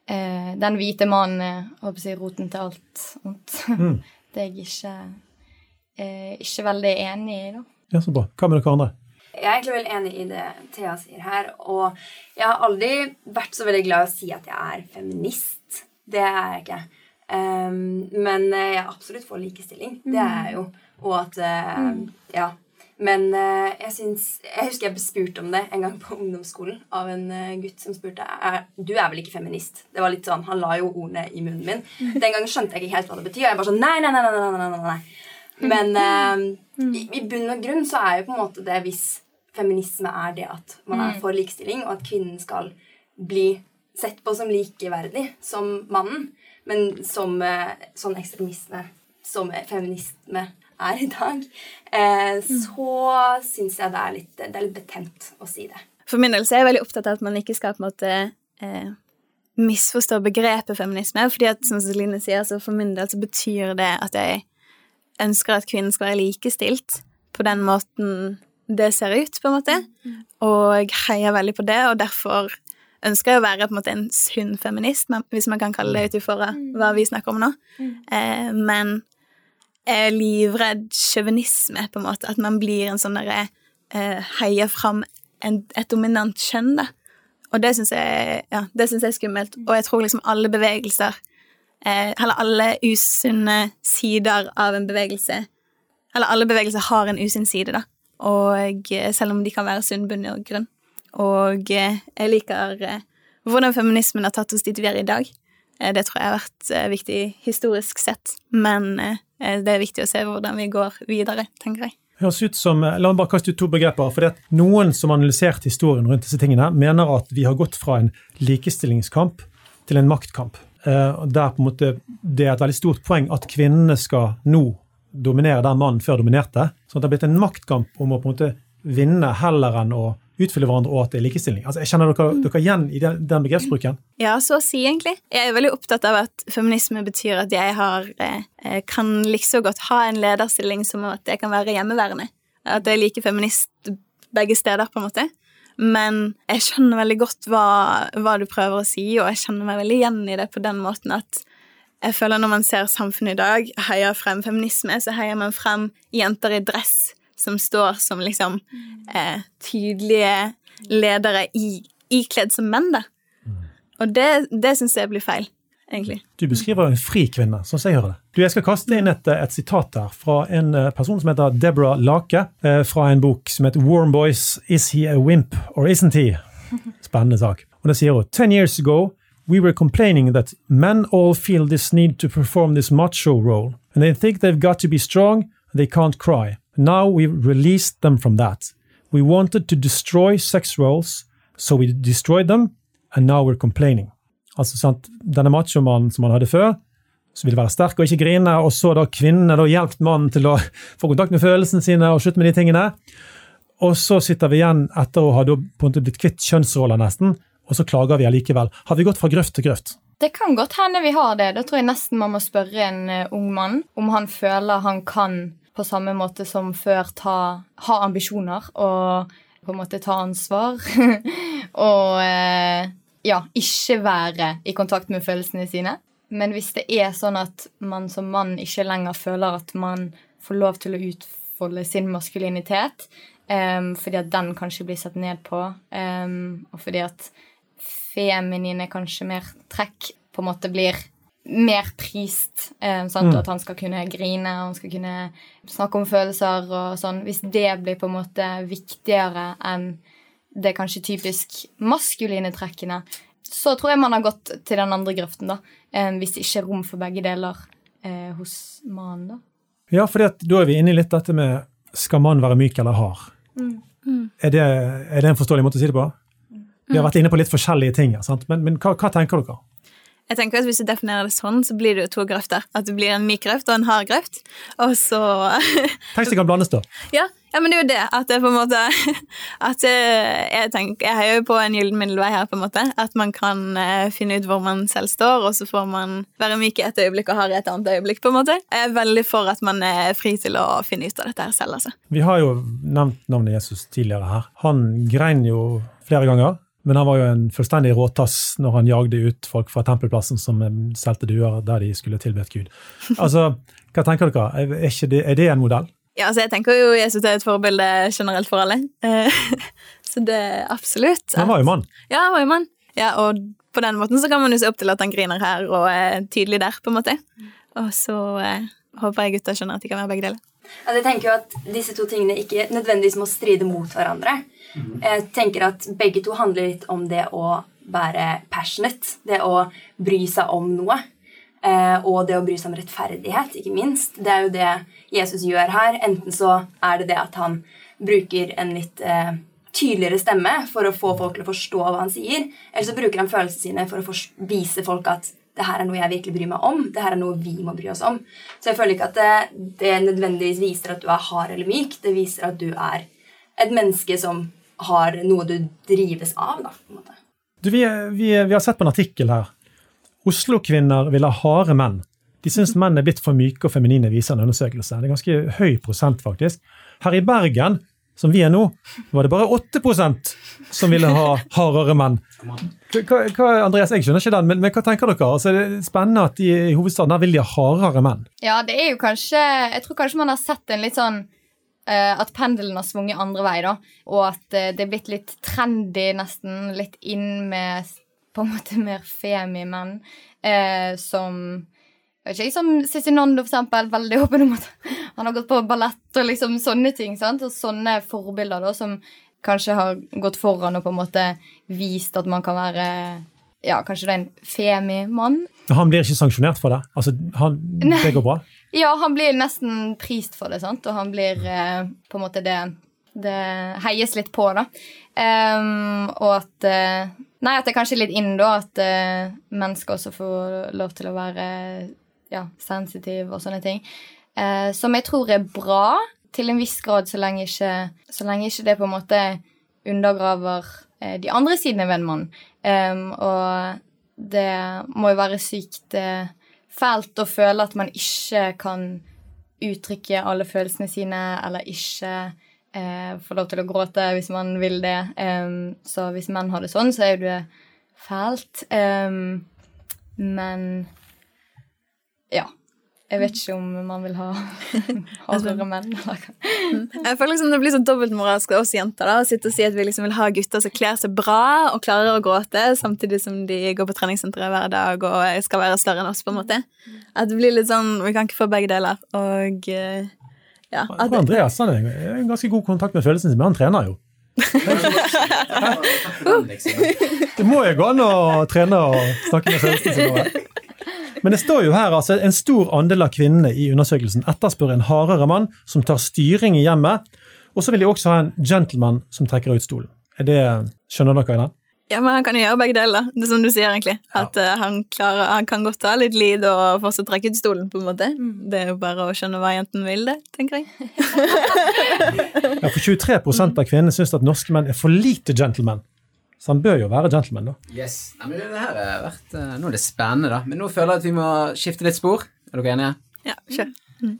eh, den hvite mannen er å si, roten til alt ondt. Mm. [laughs] Det er jeg ikke, eh, ikke veldig enig i, da. Ja, så bra. Hva med dere andre? Jeg er egentlig veldig enig i det Thea sier her. Og jeg har aldri vært så veldig glad i å si at jeg er feminist. Det er jeg ikke. Um, men jeg er absolutt for likestilling. Det er jeg jo. Og at eh, Ja. Men eh, jeg syns Jeg husker jeg ble spurt om det en gang på ungdomsskolen av en eh, gutt som spurte er, Du er vel ikke feminist? Det var litt sånn, Han la jo ordene i munnen min. Mm. Den gangen skjønte jeg ikke helt hva det betyr. og Jeg bare sånn, nei, nei, nei, nei, nei, nei, nei. Men mm. eh, mm. i, i bunn og grunn så er jo på en måte det hvis feminisme er det at man er for likestilling, og at kvinnen skal bli sett på som likeverdig som mannen, men som eh, sånn ekstremisme, som feminisme er i dag, eh, så syns jeg det er, litt, det er litt betent å si det. For min del så er jeg veldig opptatt av at man ikke skal på en måte eh, misforstå begrepet feminisme. fordi at som Celine sier, så for min del så betyr det at jeg ønsker at kvinnen skal være likestilt på den måten det ser ut, på en måte. Og jeg heier veldig på det, og derfor ønsker jeg å være på en måte en sunn feminist, hvis man kan kalle det ut ifra hva vi snakker om nå. Eh, men livredd sjåvinisme, på en måte. At man blir en sånn derre eh, heier fram en, et dominant kjønn, da. Og det syns jeg, ja, jeg er skummelt. Og jeg tror liksom alle bevegelser, eh, eller alle usunne sider av en bevegelse Eller alle bevegelser har en usunn side, da. Og eh, selv om de kan være sunn og grunn. Og eh, jeg liker eh, hvordan feminismen har tatt oss dit vi er i dag. Eh, Det tror jeg har vært eh, viktig historisk sett, men eh, det er viktig å se hvordan vi går videre, tenker jeg. høres ut som, La meg bare kaste ut to begreper. for det at Noen som har analysert historien rundt disse tingene, mener at vi har gått fra en likestillingskamp til en maktkamp. Der på en måte det er et veldig stort poeng at kvinnene skal nå dominere der mannen før dominerte. Så det har blitt en maktkamp om å på en måte vinne heller enn å utfyller hverandre, og at det er likestilling. Altså, jeg Kjenner dere, dere igjen i den, den begrepsbruken? Ja, så å si, egentlig. Jeg er veldig opptatt av at feminisme betyr at jeg har, eh, kan likså godt ha en lederstilling som at jeg kan være hjemmeværende. At jeg er like feminist begge steder, på en måte. Men jeg skjønner veldig godt hva, hva du prøver å si, og jeg kjenner meg veldig igjen i det på den måten at jeg føler når man ser samfunnet i dag, heier frem feminisme, så heier man frem jenter i dress som står som liksom eh, tydelige ledere i, ikledd som menn, da. Og det, det syns jeg blir feil, egentlig. Du beskriver en fri kvinne, sånn som jeg hører det. Du, Jeg skal kaste inn et, et sitat her fra en eh, person som heter Deborah Lake, eh, fra en bok som heter Warm Boys, Is he a wimp or isn't he? [laughs] Spennende sak. Og det sier hun Ten years ago we were complaining that men all feel this need to perform this macho role, and they think they've got to be strong, they can't cry. Now we've released them from that. We wanted to destroy sex roles, so we destroyed them, and now we're complaining. Altså, sant, Denne machomannen som han hadde før, som ville være sterk og ikke grine, og så da kvinnene da hjulpet mannen til å [laughs] få kontakt med følelsene sine og slutte med de tingene. Og så sitter vi igjen etter å ha på en måte blitt kvitt kjønnsroller, nesten, og så klager vi allikevel. Har vi gått fra grøft til grøft? Det kan godt hende vi har det. Da tror jeg nesten man må spørre en uh, ung mann om han føler han kan på samme måte som før ta, ha ambisjoner og på en måte ta ansvar. [laughs] og uh, ja, ikke være i kontakt med følelsene sine. Men hvis det er sånn at man som mann ikke lenger føler at man får lov til å utfolde sin maskulinitet, um, fordi at den kanskje blir sett ned på, um, og fordi at feminine kanskje mer trekk på en måte blir mer prist. Um, mm. At han skal kunne grine, han skal kunne snakke om følelser og sånn. Hvis det blir på en måte viktigere enn det kanskje typisk maskuline trekkene, så tror jeg man har gått til den andre grøften, da. Eh, hvis det ikke er rom for begge deler eh, hos mannen, da. Ja, for da er vi inne i litt dette med skal mannen være myk eller hard? Mm. Mm. Er, det, er, det, en forståelig måte å si det på? Vi har vært inne på litt forskjellige ting, sant? men, men hva, hva, tenker dere? Jeg tenker at Hvis du definerer det sånn, så blir det jo to grøfter. At det blir en myk grøft og en hard grøft. Og så [laughs] Tenk det kan blandes, da. Ja, ja, men det er jo det. At det på en måte [laughs] At jeg tenker Jeg heier jo på en gyllen middelvei her, på en måte. At man kan uh, finne ut hvor man selv står, og så får man være myk i et øyeblikk og hard i et annet øyeblikk. på en måte. Jeg er veldig for at man er fri til å finne ut av dette her selv, altså. Vi har jo nevnt navnet Jesus tidligere her. Han grein jo flere ganger. Men han var jo en fullstendig råtass når han jagde ut folk fra tempelplassen som solgte duer der de skulle tilbedt Gud. [laughs] Altså, Hva tenker dere? Er, det, er det en modell? Ja, altså jeg tenker jo Jesus er et forbilde generelt for alle. Eh, [laughs] så det er absolutt. Han var jo mann. Ja, han var jo mann. Ja, og på den måten så kan man jo se opp til at han griner her og er tydelig der, på en måte. Og så eh, håper jeg gutta skjønner at de kan være begge deler. Altså, jeg tenker jo at disse to tingene ikke nødvendigvis må stride mot hverandre. Jeg tenker at begge to handler litt om det å være passionate. Det å bry seg om noe. Eh, og det å bry seg om rettferdighet, ikke minst. Det er jo det Jesus gjør her. Enten så er det det at han bruker en litt eh, tydeligere stemme for å få folk til å forstå hva han sier, eller så bruker han følelsene sine for å vise folk at det her er noe jeg virkelig bryr meg om. det her er noe vi må bry oss om. Så jeg føler ikke at det, det nødvendigvis viser at du er hard eller myk. Det viser at du er et menneske som har noe du drives av. da, på en måte. Du, vi, vi, vi, har sett på en artikkel her. Oslo-kvinner vil ha harde menn. De syns menn er blitt for myke og feminine, viser en undersøkelse. Det er ganske høy prosent, faktisk. Her i Bergen, som vi er nå, var det bare 8% som ville ha hardere menn. Hva, hva, Andreas, jeg skjønner ikke den, men, men hva tenker dere? Altså, det er spennende at de, i hovedstaden her vil de ha hardere menn. Ja, det er jo kanskje Jeg tror kanskje man har sett en litt sånn Uh, at pendelen har svunget andre vei, da. Og at uh, det er blitt litt trendy, nesten. Litt inn med på en måte mer femi-menn. Uh, som vet ikke, Som Cezinando, for eksempel. Veldig åpen om at han har gått på ballett og liksom sånne ting. sant? Og sånne forbilder da, som kanskje har gått foran og på en måte vist at man kan være ja, kanskje det er en femi-mann. Han blir ikke sanksjonert for det? Altså, han, det går bra? Ja, han blir nesten prist for det, sant? og han blir eh, på en måte det Det heies litt på, da. Um, og at eh, Nei, at det er kanskje litt inn, da, at uh, mennesker også får lov til å være ja, sensitive og sånne ting. Eh, som jeg tror er bra, til en viss grad, så lenge ikke, så lenge ikke det på en måte undergraver eh, de andre sidene ved en mann. Um, og det må jo være sykt eh, fælt å føle at man ikke kan uttrykke alle følelsene sine, eller ikke eh, få lov til å gråte hvis man vil det. Um, så hvis menn har det sånn, så er jo det fælt. Um, men ja. Jeg vet ikke om man vil ha [laughs] hardere menn. [laughs] Jeg føler liksom Det blir så dobbeltmoralsk av oss jenter da, å sitte og si at vi liksom vil ha gutter som kler seg bra og klarer å gråte, samtidig som de går på treningssenteret hver dag og skal være større enn oss. på en måte. At det blir litt sånn, Vi kan ikke få begge deler. Og eh, ja, at, Andreas han er en ganske god kontakt med følelsene sine, men han trener jo. [laughs] Det må jo gå an å trene og snakke med følelsene sine. Men det står jo her altså en stor andel av kvinnene i undersøkelsen etterspør en hardere mann som tar styring i hjemmet, og så vil de også ha en gentleman som trekker ut stolen. Er det, skjønner dere den? ja, Men han kan jo gjøre begge deler. Det er som du sier, egentlig. At eh, han, klarer, han kan godt ta litt lid og fortsatt trekke ut stolen. på en måte. Det er jo bare å skjønne hva jenten vil, det, tenker jeg. Ja, for 23 av kvinnene syns at norske menn er for lite gentlemen. Så han bør jo være gentleman, da. Yes. Ja, men det her har vært, eh, Nå er det spennende, da. Men nå føler jeg at vi må skifte litt spor. Er dere enige? Ja, kjør.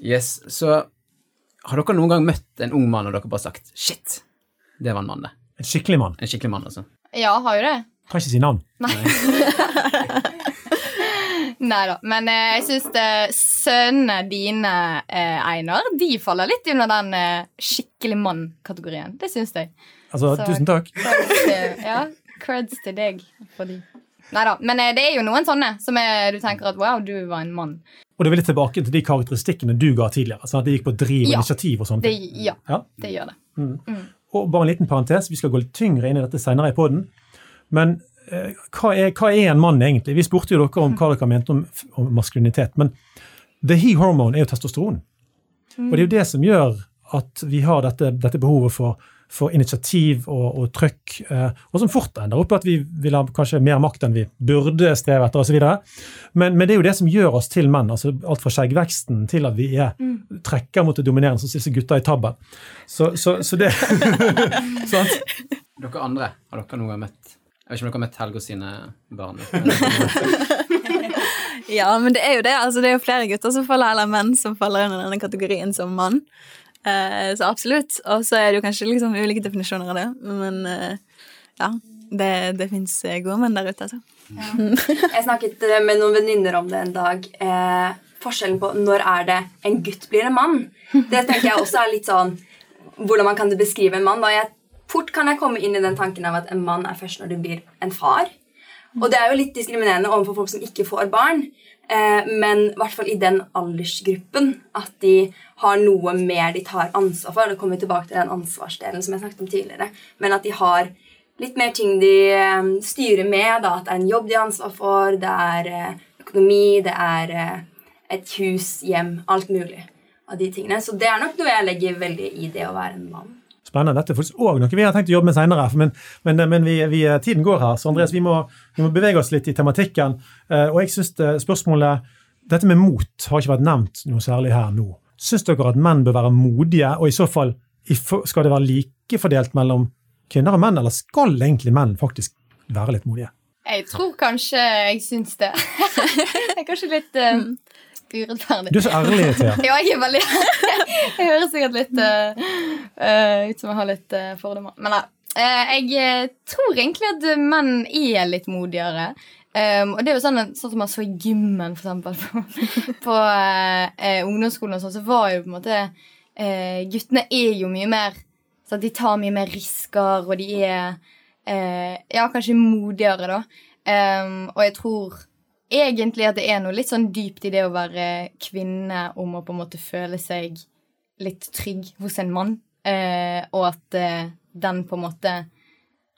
Yes. Så har dere noen gang møtt en ung mann og dere bare sagt 'shit'? Det var en mann, det. En skikkelig mann. En skikkelig mann, altså. Ja, har jo det. Kan ikke si navn. Nei [laughs] da. Men eh, jeg syns sønnene dine, eh, Einar, de faller litt under den eh, skikkelig mann-kategorien. Det syns jeg. Altså, Så- tusen takk. Creds til, ja, creds til deg for de. Nei da. Men eh, det er jo noen sånne som er, du tenker at wow, du var en mann. Og det vil litt tilbake til de karakteristikkene du ga tidligere. Sånn at det gikk på driv og Ja. initiativ og sånne Det, ting. ja, Ja. det gjør det. Og bare en liten parentes, vi skal gå litt tyngre inn i dette senere i poden. Men eh, hva, er, hva er en mann egentlig? Vi spurte jo dere om hva dere mente om, om maskulinitet. Men the he hormone er jo testosteron. Og det er jo det som gjør at vi har dette, dette behovet for, for initiativ og, og trøkk, eh, og som fort ender opp i at vi vil ha kanskje mer makt enn vi burde streve etter osv. Men, men det er jo det som gjør oss til menn. altså Alt fra skjeggveksten til at vi er, trekker mot det dominerende, som disse gutta i tabben. Så, så, så det [laughs] sant? Dere andre, har dere noen gang møtt Jeg vet ikke om dere har møtt Helge og sine barn? [laughs] Ja, men det er jo det. Altså, det er jo flere gutter som faller, eller menn som faller under denne kategorien som mann. Eh, så absolutt. Og så er det jo kanskje liksom ulike definisjoner av det. Men eh, ja, det, det fins gode menn der ute, altså. Jeg snakket eh, med noen venninner om det en dag. Eh, forskjellen på når er det en gutt blir en mann. Det tenker jeg også er litt sånn Hvordan man kan beskrive en mann. Da. Jeg, fort kan jeg komme inn i den tanken av at en mann er først når du blir en far. Og det er jo litt diskriminerende overfor folk som ikke får barn. Eh, men i hvert fall i den aldersgruppen at de har noe mer de tar ansvar for. Det kommer vi tilbake til den ansvarsdelen som jeg snakket om tidligere. Men at de har litt mer ting de eh, styrer med. Da, at det er en jobb de har ansvar for, det er eh, økonomi, det er et hus, hjem, alt mulig av de tingene. Så det er nok noe jeg legger veldig i det å være en mann. Spennende. Dette er faktisk òg noe vi har tenkt å jobbe med senere. Men, men, men vi, vi, tiden går her, så Andreas, vi må, vi må bevege oss litt i tematikken. Eh, Og jeg synes det, spørsmålet Dette med mot har ikke vært nevnt noe særlig her nå. Syns dere at menn bør være modige, og i så fall skal det være likefordelt mellom kvinner og menn, eller skal egentlig menn faktisk være litt modige? Jeg tror kanskje jeg syns det. [laughs] det er kanskje litt eh, urettferdig. Du er så ærlig, Thea. [laughs] Ja, jeg er veldig [laughs] Jeg høres sikkert litt eh, ut som jeg har litt uh, fordommer. Men nei. eh, jeg tror egentlig at menn er litt modigere. Um, og det er jo sånn, sånn som man så i gymmen, for eksempel, [laughs] på, på ungdomsskolen og sånn, så var jo på en måte Guttene er jo mye mer Så de tar mye mer risker, og de er Ja, kanskje modigere, da. Um, og jeg tror egentlig at det er noe litt sånn dypt i det å være kvinne om å på en måte føle seg litt trygg hos en mann, eh, og at eh, den på en måte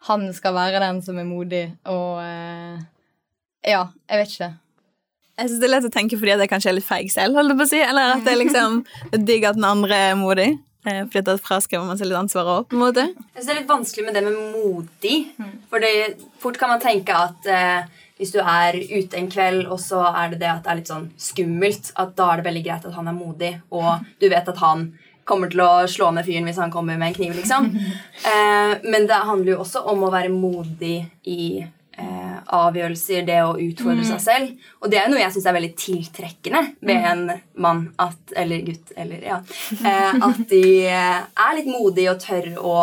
Han skal være den som er modig, og eh, Ja, jeg vet ikke. Jeg synes Det er lett å tenke fordi at jeg kanskje er litt feig selv, holdt jeg på å si. Eller at det er liksom [laughs] det er digg at den andre er modig. eh, Fordi at da fraskriver man seg litt ansvaret òg, på en måte. Jeg synes det er litt vanskelig med det med modig. For fort kan man tenke at eh, hvis du er ute en kveld, og så er det det at det er litt sånn skummelt, at da er det veldig greit at han er modig, og du vet at han kommer til å slå ned fyren hvis han kommer med en kniv, liksom. [laughs] Eh, men det handler jo også om å være modig i eh, avgjørelser, det å utfordre seg selv. Og det er noe jeg syns er veldig tiltrekkende med en mann at, eller gutt eller ja, eh, at de eh, er litt modige og tør å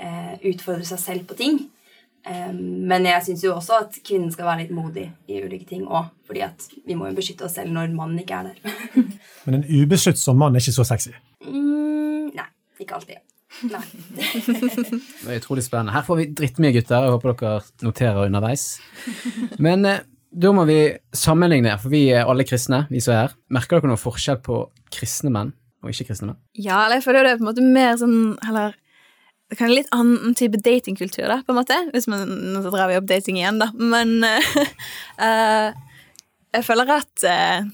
eh, utfordre seg selv på ting. Eh, men jeg syns jo også at kvinnen skal være litt modig i ulike ting òg. fordi at vi må jo beskytte oss selv når mannen ikke er der. [laughs] Men en ubesluttsom mann er ikke så sexy. mm, nei, ikke alltid. Nei. [laughs] Det er utrolig spennende. Her får vi drittmye gutter. Jeg håper dere noterer underveis. Men eh, da må vi sammenligne, for vi er alle kristne, vi som er her. Merker dere noen forskjell på kristne menn og ikke-kristne menn? Ja, eller jeg føler det er på en måte mer sånn Eller det kan være litt annen type datingkultur, da, på en måte. Hvis man, Nå drar vi opp dating igjen, da. Men [laughs] eh, jeg føler at eh,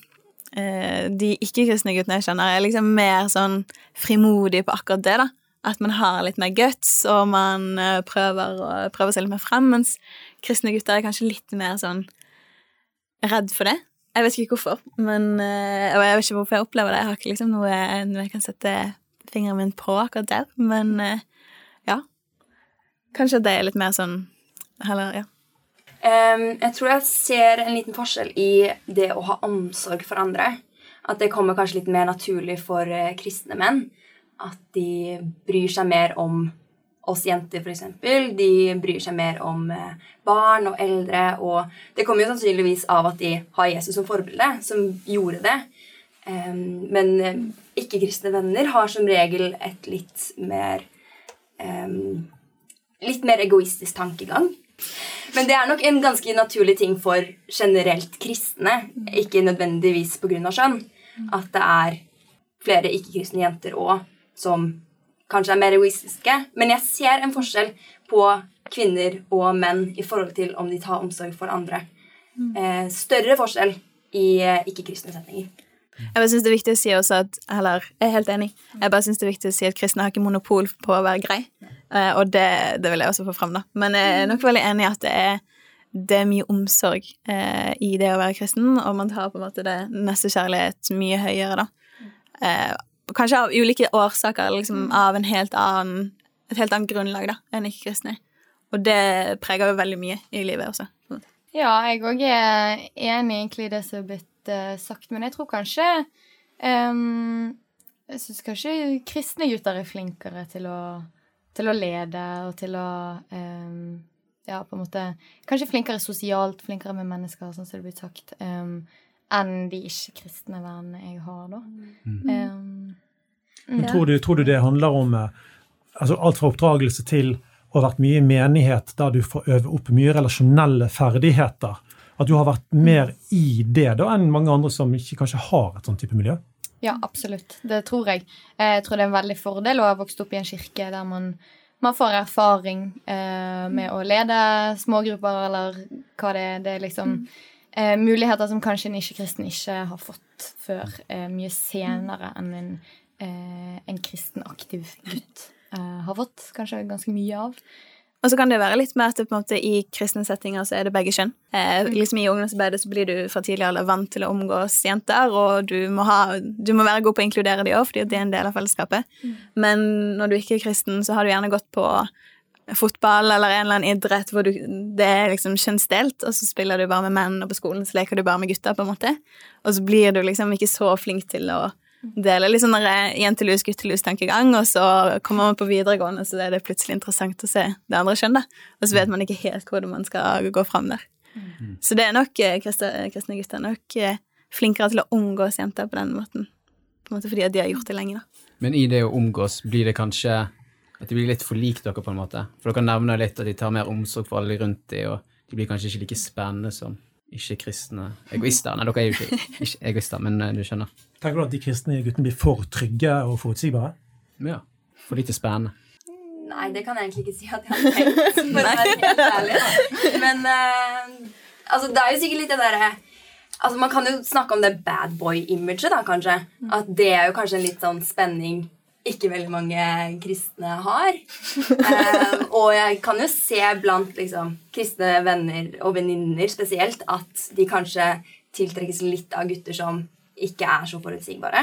de ikke-kristne guttene jeg kjenner, er liksom mer sånn frimodige på akkurat det, da. At man har litt mer guts, og man prøver, prøver seg litt mer frem, mens kristne gutter er kanskje litt mer sånn redd for det. Jeg vet ikke hvorfor, men, og jeg vet ikke hvorfor jeg opplever det. Jeg har ikke liksom noe, jeg kan sette fingeren min på akkurat der, men ja. Kanskje det er litt mer sånn Heller, ja. Um, jeg tror jeg ser en liten forskjell i det å ha omsorg for andre. At det kommer kanskje litt mer naturlig for eh, kristne menn. At de bryr seg mer om oss jenter, f.eks. De bryr seg mer om eh, barn og eldre. Og det kommer jo sannsynligvis av at de har Jesus som forbilde, som gjorde det. Um, men eh, ikke-kristne venner har som regel et litt mer em, Litt mer egoistisk tankegang. Men det er nok en ganske naturlig ting for generelt kristne, ikke nødvendigvis pga. skjønn, at det er flere ikke-kristne jenter òg som kanskje er mer egoistiske. Men jeg ser en forskjell på kvinner og menn i forhold til om de tar omsorg for andre. Eh, større forskjell i eh, ikke-kristne setninger. Jeg bare synes det er viktig å si også at Eller, jeg er helt enig. Jeg bare synes det er viktig å si at kristne har ikke monopol på å være grei. Eh, og det, det vil jeg også få fram, da. Men jeg er nok veldig enig i at det er, det er mye omsorg eh, i det å være kristen, og man tar på en måte det nestekjærlighet mye høyere, da. Eh, kanskje av ulike årsaker, liksom av en helt annen, et helt annet grunnlag da, enn ikke-kristne. Og det preger jo veldig mye i livet også. Ja, jeg òg er enig egentlig i det som er blitt eh, sagt, men jeg tror kanskje um, Jeg syns kanskje kristne gutter er flinkere til å, til å lede og til å um, Ja, på en måte Kanskje flinkere sosialt, flinkere med mennesker, sånn som det blir sagt, um, enn de ikke-kristne vennene jeg har, da. Mm. Men ja. tror, du, tror du det handler om eh, altså alt fra oppdragelse til å ha vært mye i menighet, der du får øve opp mye relasjonelle ferdigheter? At du har vært mer i det da enn mange andre som ikke kanskje har et sånn type miljø? Ja, absolutt. Det tror jeg. Jeg tror det er en veldig fordel å ha vokst opp i en kirke der man, man får erfaring eh, med å lede smågrupper, eller hva det er. Det er liksom eh, muligheter som kanskje en ikke-kristen ikke har fått før eh, mye senere enn en, eh, en kristen aktiv gutt eh, har fått kanskje ganske mye av. Og så kan det være litt mer at det måte i kristne settinger så er det begge kjønn. Eh, liksom I ungdomsarbeidet så blir du fra tidlig alder vant til å omgås jenter, og du må, ha, du må være god på å inkludere de òg, fordi det er en del av fellesskapet. Men når du ikke er kristen, så har du gjerne gått på fotball eller en eller annen idrett hvor du, det er liksom kjønnsdelt, og så spiller du bare med menn, og på skolen så leker du bare med gutter, på en måte. Og så blir du liksom ikke så flink til å dele litt sånn der jentelus, guttelus-tankegang, og så kommer man på videregående, så er det plutselig interessant å se det andre kjønn, da. Og så vet man ikke helt hvordan man skal gå fram der. Så det er nok eh, kristne, gutter gutter nok eh, flinkere til å omgås jenter på den måten. På en måte fordi de har gjort det lenge, da. Men i det å omgås, blir det kanskje at de blir litt for lik dere, på en måte? For dere nevner litt at de tar mer omsorg for alle rundt de, og de blir kanskje ikke like spennende som ikke-kristne egoister. Nei, dere er jo ikke, ikke egoister, men eh, du skjønner. Tenker du at de kristne guttene blir for trygge og forutsigbare? Ja, For lite spennende. Nei, det kan jeg egentlig ikke si at jeg har tenkt. For å være helt ærlig. da. Men uh, altså, det er jo sikkert litt det derre altså, Man kan jo snakke om det bad boy-imaget, da, kanskje. At det er jo kanskje en litt sånn spenning ikke veldig mange kristne har. Uh, og jeg kan jo se blant liksom, kristne venner og venninner spesielt at de kanskje tiltrekkes litt av gutter som ikke er så forutsigbare.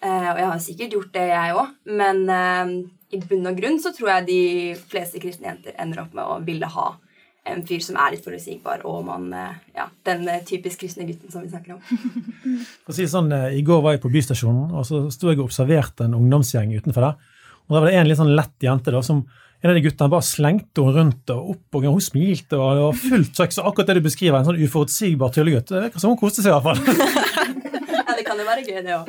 Uh, og jeg har sikkert gjort det, jeg òg. Men uh, i bunn og grunn så tror jeg de fleste kristne jenter ender opp med å ville ha en fyr som er litt forutsigbar, og man, eh, ja, den typisk kristne gutten som vi snakker om. [laughs] For å si sånn, I går var jeg på bystasjonen, og så sto jeg og observerte en ungdomsgjeng utenfor der. Og Da var det en litt sånn lett jente da, som en av de guttene bare slengte henne rundt og opp, og hun smilte, og det var fullt trøkk. Så akkurat det du beskriver, en sånn uforutsigbar tullegutt. Det virker som hun koste seg i [laughs] hvert fall. Ja, det kan jo være gøy, det òg.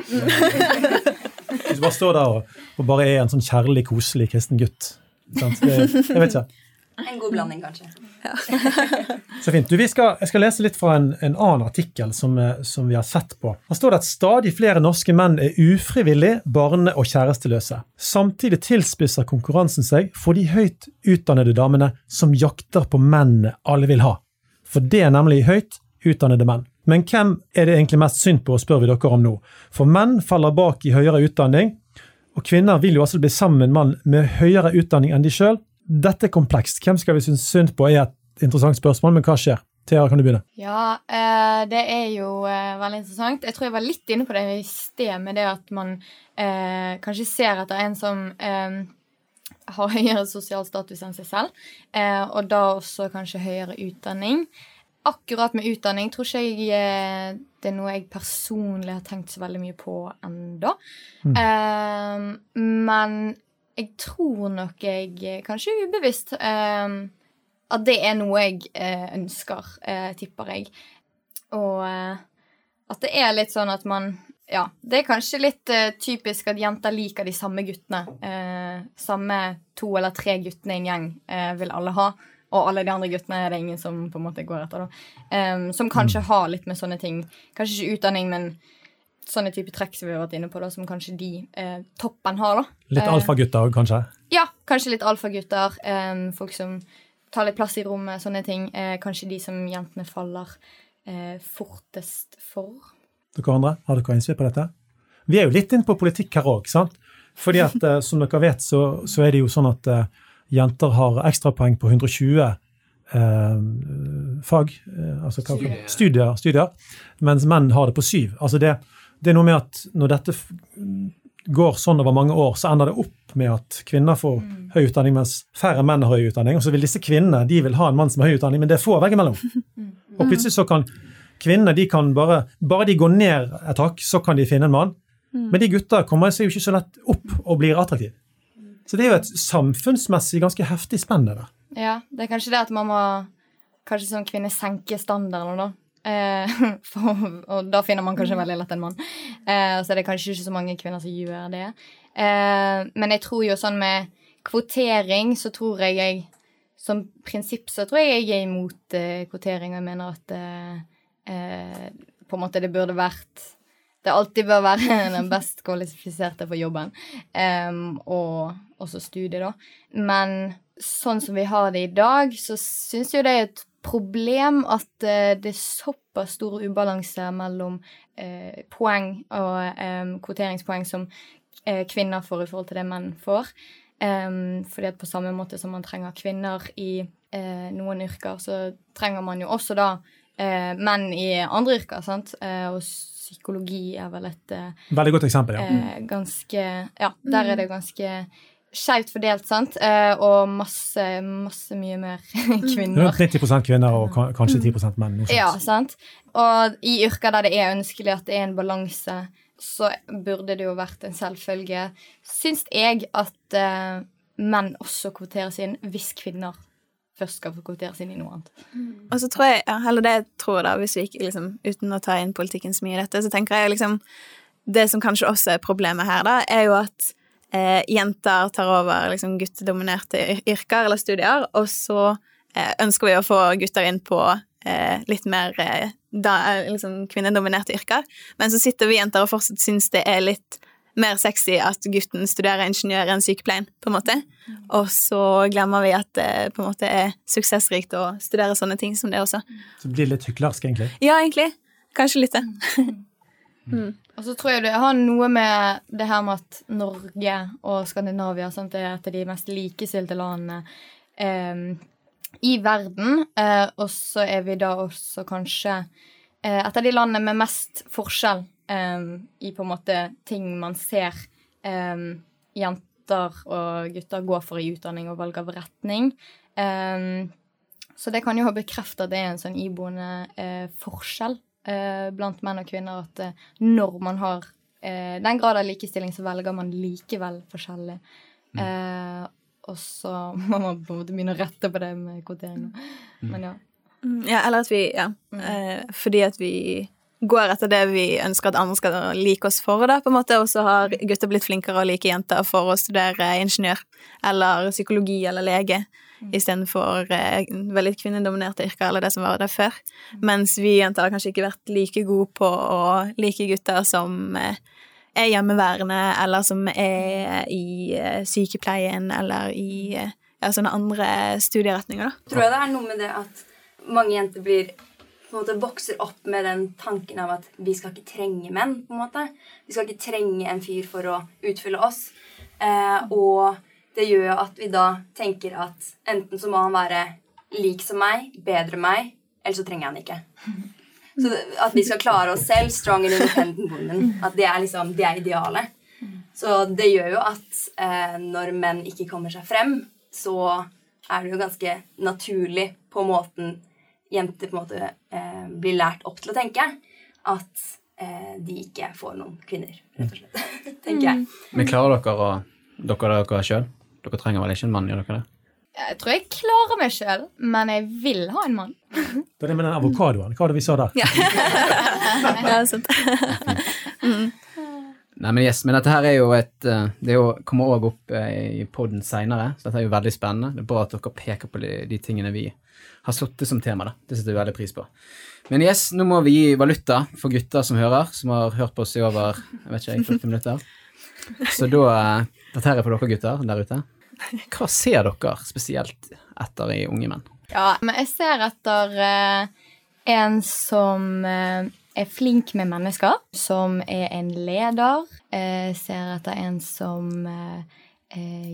Hvis du bare står der og, og bare er en sånn kjærlig, koselig kristen gutt. Sant? Det, jeg vet ikke. En god blanding, kanskje. Så fint. Du, vi skal, jeg skal lese litt fra en, en annen artikkel som, eh, som vi har sett på. Her står det at stadig flere norske menn er ufrivillig barne- og kjæresteløse. Samtidig tilspisser konkurransen seg for de høyt utdannede damene som jakter på mennene alle vil ha. For det er nemlig høyt utdannede menn. Men hvem er det egentlig mest synd på, spør vi dere om nå. For menn faller bak i høyere utdanning, og kvinner vil jo altså bli sammen med en mann med høyere utdanning enn de sjøl. Dette er komplekst. Hvem skal vi synes synd på, er et interessant spørsmål, men hva skjer? Thea, kan du begynne? Ja, eh, det er jo eh, veldig interessant. Jeg tror jeg var litt inne på det i sted, med det at man eh, kanskje ser etter en som har høyere sosial status enn seg selv, og da også kanskje høyere utdanning. Akkurat med utdanning tror ikke jeg eh, det er noe jeg personlig har tenkt så veldig mye på ennå. Eh, men jeg tror nok jeg, eh, kanskje ubevisst, um, at det er noe jeg uh, ønsker, uh, tipper jeg. Og uh, at det er litt sånn at man Ja, det er kanskje litt typisk at jenter liker de samme guttene. Samme to eller tre guttene i en gjeng vil alle ha. Og alle de andre guttene er det ingen som på en måte går etter. da. Um, som kanskje har litt med sånne ting Kanskje ikke utdanning, men sånne type trekk som vi har vært inne på, da, som kanskje de eh, toppen har. da. Litt Eh, alfagutter òg, kanskje? ja, kanskje litt alfagutter. Um, folk som tar litt plass i rommet, sånne ting. Eh, kanskje de som jentene faller eh, fortest for. Dere andre, har dere innspill på dette? Vi er jo litt inne på politikk her òg, sant? Fordi at eh, som dere vet, så, så er det jo sånn at eh, jenter har ekstrapoeng på 120 eh, fag, eh, altså Studier. studier, studier, mens menn har det på syv. Altså det, det er noe med at når dette går sånn over mange år, så ender det opp med at kvinner får høy utdanning, mens færre menn har høy utdanning. Og så vil disse kvinnene de vil ha en mann som har høy utdanning, men det er få veggimellom. mellom. [laughs] Og plutselig så kan kvinnene de kan bare Bare de går ned et hakk, så kan de finne en mann. Men de gutta kommer seg jo ikke så lett opp og blir attraktive. Så det er jo et samfunnsmessig ganske heftig spenn der. Ja, det er kanskje det at man må kanskje som kvinne senke standardene, da. Eh, [laughs] for, og da finner man kanskje veldig lett en mann. Eh, så er det kanskje ikke så mange kvinner som gjør det. Eh, men jeg tror jo sånn med kvotering, så tror jeg jeg Som prinsipp så tror jeg jeg er imot eh, kvotering, og jeg mener at eh, eh, på en måte det burde vært det alltid bør være [laughs] den best kvalifiserte for jobben. Um, og også studiet, da. Men sånn som vi har det i dag, så syns jo det er et problem at uh, det er såpass stor ubalanse mellom uh, poeng og um, kvoteringspoeng som uh, kvinner får i forhold til det menn får. Um, fordi at på samme måte som man trenger kvinner i noen yrker, så trenger man jo også da menn i andre yrker, sant. Og psykologi er vel et eh, Veldig godt eksempel, ja. eh, ganske Ja, der er det ganske skjevt fordelt, sant? Eh, og masse, masse mye mer [laughs] kvinner. Rundt 90 kvinner og kanskje 10 menn. noe sånt. Ja, sant? Og i yrker der det er ønskelig at det er en balanse, så burde det jo vært en selvfølge, syns jeg, at eh, menn også kvoteres inn hvis kvinner først skal få kvoteres inn i noe annet. Og så tror jeg, ja, eller det jeg tror da, hvis vi ikke liksom, uten å ta inn politikken så mye i dette, så tenker jeg liksom Det som kanskje også er problemet her, da, er jo at eh, jenter tar over liksom guttedominerte yrker eller studier, og så eh, ønsker vi å få gutter inn på eh, litt mer eh, da, eh, liksom kvinnedominerte yrker, men så sitter vi jenter og fortsatt syns det er litt mer sexy at gutten studerer ingeniør enn sykepleien, på en måte. Og så glemmer vi at det på en måte er suksessrikt å studere sånne ting som det også. Så det blir litt hyklersk, egentlig. Ja, egentlig. Kanskje litt det. [laughs] Og så tror jeg det har noe med det her med at Norge og Skandinavia sant, er et av de mest likestilte landene eh, i verden. Eh, og så er vi da også kanskje eh, et av de landene med mest forskjell em, i på en måte ting man ser um, jenter og gutter gå for i utdanning og valg av retning. Um, så det kan jo ha bekreftet at det er en sånn iboende eh, forskjell eh, blant menn og kvinner at eh, når man har eh, den grad av likestilling, så velger man likevel forskjellig. Eh, og så [laughs] må man på en måte begynne å rette på det med kvotering. Mm. Men ja. Mm, Ja, eller at vi Ja. Eh, fordi at vi går etter det vi ønsker at andre skal like oss for, da, på en måte, og så har gutter blitt flinkere å like jenter for å studere ingeniør eller psykologi eller lege istedenfor eh, veldig kvinnedominerte yrker eller det som var der før. Mens vi jenter har kanskje ikke vært like gode på å like gutter som eh, er hjemmeværende, eller som er i eh, sykepleien eller i eh, ja, sånne andre studieretninger, da. Tror jeg det er noe med det at mange jenter blir på en måte vokser opp med den tanken av at vi skal ikke trenge menn. på en måte. Vi skal ikke trenge en fyr for å utfylle oss. Eh, og det gjør jo at vi da tenker at enten så må han være lik som meg, bedre meg, eller så trenger jeg han ikke. [laughs] Så At vi skal klare oss selv, strong and independent woman. At det er liksom, det er idealet. Så det gjør jo at eh, når menn ikke kommer seg frem, så er det jo ganske naturlig på måten jenter på en måte eh, blir lært opp til å tenke, at eh, de ikke får noen kvinner, rett og slett. [laughs] tenker jeg. Men klarer dere å dere dere sjøl? Dere trenger vel ikke en mann, gjør dere det? Jeg tror jeg klarer meg sjøl, men jeg vil ha en mann. [laughs] Det er det med den avokadoen. Hva var det vi sa der? Ja. [laughs] ja, sant. Nei, men yes, men dette her er jo et eh, Det er jo, kommer òg opp eh, i poden seinere, så dette er jo veldig spennende. Det er bra at dere peker på de, de tingene vi har satt som tema. da. Det setter vi veldig pris på. Men yes, nå må vi gi valuta for gutter som hører, som har hørt på oss i over jeg vet ikke, 40 minutter. Så da eh, Dette her er for dere gutter der ute. Hva ser dere spesielt etter i unge menn? Ja, men jeg ser etter uh, en som uh, er flink med mennesker, som er en leder. Jeg ser etter en som eh,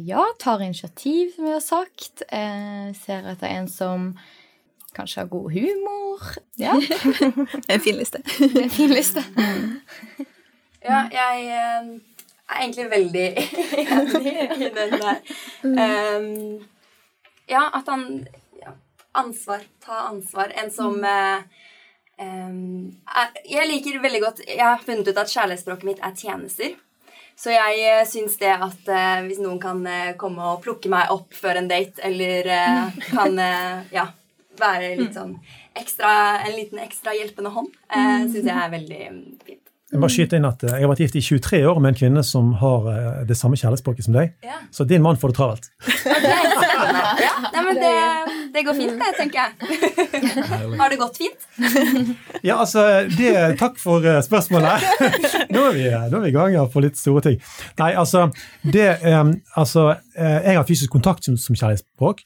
ja, tar initiativ, som vi har sagt. Jeg ser etter en som kanskje har god humor. Ja, [laughs] en fin liste. en fin liste. [laughs] Ja, jeg eh, er egentlig veldig enig i den der. Um, ja, at han ja, Ansvar. Ta ansvar. En som eh, um, er, Jeg liker veldig godt Jeg har funnet ut at kjærlighetsspråket mitt er tjenester. Så jeg uh, syns det at eh, hvis noen kan eh, komme og plukke meg opp før en date, eller eh, kan eh, ja, være litt sånn ekstra, en liten ekstra hjelpende hånd, eh, syns jeg er veldig mm, fint. Jeg bare skyte inn at eh, jeg har vært gift i 23 år med en kvinne som har eh, det samme kjærlighetsspråket som deg. Ja. Så din mann får det travelt. [laughs] Det men det, det går fint, det, tenker jeg. Har det gått fint? Ja, altså, det, Takk for eh, spørsmålet. [laughs] Nå er, vi, nå er vi i gang på litt store ting. Nei, altså, det, eh, altså eh, Jeg har fysisk kontakt som, som kjærlighetsspråk,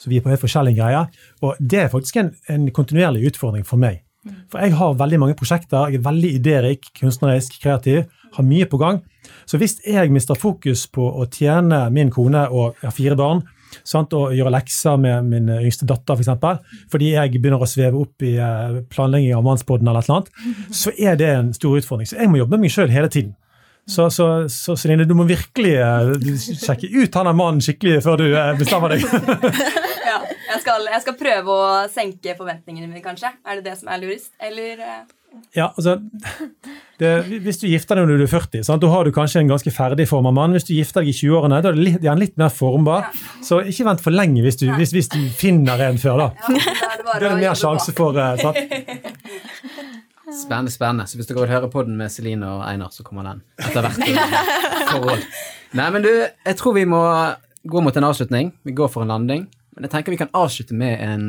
så vi er på helt forskjellige greier. Og det er faktisk en, en kontinuerlig utfordring for meg. For jeg har veldig mange prosjekter, jeg er veldig idérik, kunstnerisk, kreativ, har mye på gang. Så hvis jeg mister fokus på å tjene min kone og jeg har fire barn, sant, og gjøre lekser med min yngste datter, f.eks., for eksempel, fordi jeg begynner å sveve opp i eh, planlegging av Mannspodden, eller noe annet, så er det en stor utfordring. Så jeg må jobbe med meg sjøl hele tiden. Så, så, så Celine, du må virkelig eh, sjekke ut han der mannen skikkelig før du eh, bestemmer deg. [laughs] Ja, jeg skal, jeg skal prøve å senke forventningene mine, kanskje. Er det det som er lurest? Eller Ja, altså, det, Hvis du gifter deg når du er 40, sant? da har du kanskje en ganske ferdig forma mann. Hvis du gifter deg i 20-årene, da er det litt, han litt mer formbar. Så ikke vent for lenge hvis du, hvis, hvis du finner en før, da. ja, da er det er mer sjanse for. eh, Sant? Spennende, spennende. Så hvis dere vil høre på den med Celine og Einar, så kommer den etter hvert. Forhold. Nei, men du, jeg tror vi må gå mot en avslutning. Vi går for en landing. Men jeg tenker vi kan avslutte med en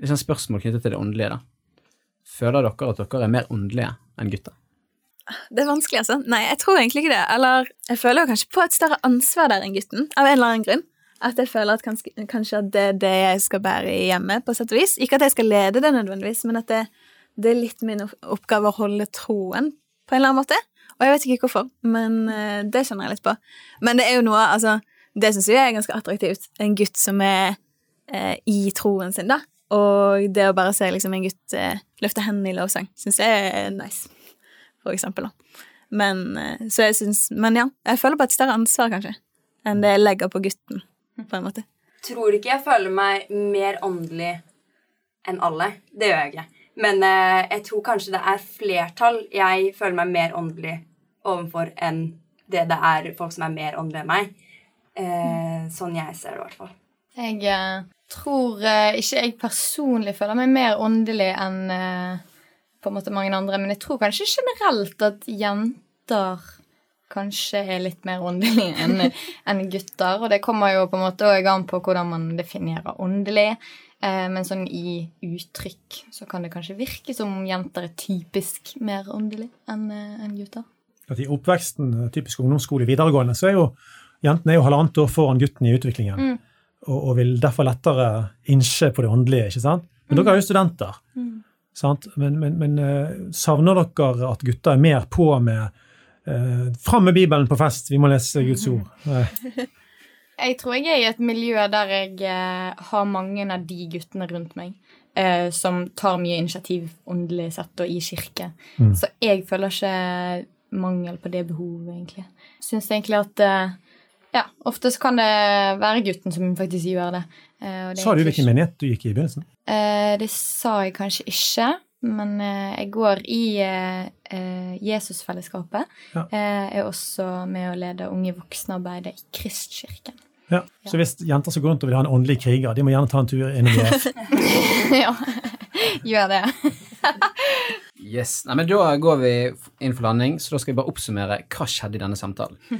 en sånn spørsmål knyttet til det åndelige. da. Føler dere at dere er mer åndelige enn gutter? Det er vanskelig, altså. Nei, jeg tror egentlig ikke det. Eller jeg føler jo kanskje på et større ansvar der enn gutten, av en eller annen grunn. At jeg føler at kanskje, at det er det jeg skal bære i hjemmet, på sett og vis. Ikke at jeg skal lede det nødvendigvis, men at det, det er litt min oppgave å holde troen på en eller annen måte. Og jeg vet ikke hvorfor, men eh, det kjenner jeg litt på. Men det er jo noe, altså Det syns jeg er ganske attraktivt. En gutt som er eh, i troen sin, da. Og det å bare se liksom en gutt eh, løfte hendene i lovsang, syns jeg er nice. for eksempel. Da. Men, eh, så jeg synes, Men ja, jeg føler på et større ansvar, kanskje, enn det jeg legger på gutten, på en måte. Tror ikke jeg føler meg mer åndelig enn alle. Det gjør jeg ikke. Men eh, jeg tror kanskje det er flertall jeg føler meg mer åndelig overfor enn det det er folk som er mer åndelige enn meg. Eh, sånn jeg ser det, i hvert fall. Jeg eh, tror eh, ikke jeg personlig føler meg mer åndelig enn eh, på en måte mange andre, men jeg tror kanskje generelt at jenter kanskje er litt mer åndelige [laughs] enn en gutter. Og det kommer jo på en måte også an på hvordan man definerer åndelig. Eh, men sånn i uttrykk så kan det kanskje virke som om jenter er typisk mer åndelig enn enn gutter. At I oppveksten, typisk ungdomsskole, videregående, så er jo jentene er jo halvannet år foran gutten i utviklingen. Mm. Og, og vil derfor lettere innse på det åndelige. ikke sant? Men dere er jo studenter. Mm. Sant? Men, men, men eh, savner dere at gutter er mer på med eh, Fram med Bibelen på fest, vi må lese Guds ord. Nei. [laughs] Jeg tror jeg er i et miljø der jeg eh, har mange av de guttene rundt meg eh, som tar mye initiativ åndelig sett og i kirke. Mm. Så jeg føler ikke mangel på det behovet, egentlig. Syns egentlig at ja, ofte så kan det være gutten som faktisk gjør det. Eh, det Sa du hvilken menighet du gikk i i begynnelsen? Eh, det sa jeg kanskje ikke, men eh, jeg går i Jesusfellesskapet. Ja. Jeg er også med å lede unge voksne-arbeidet i Kristkirken. Ja. Så hvis jenter som går rundt og vil ha en åndelig kriger, de må gjerne ta en tur innom IF. [laughs] ja, [laughs] gjør det. [laughs] Yes. Nei, men Da går vi inn for landing, så da skal vi bare oppsummere hva skjedde i denne samtalen. [laughs]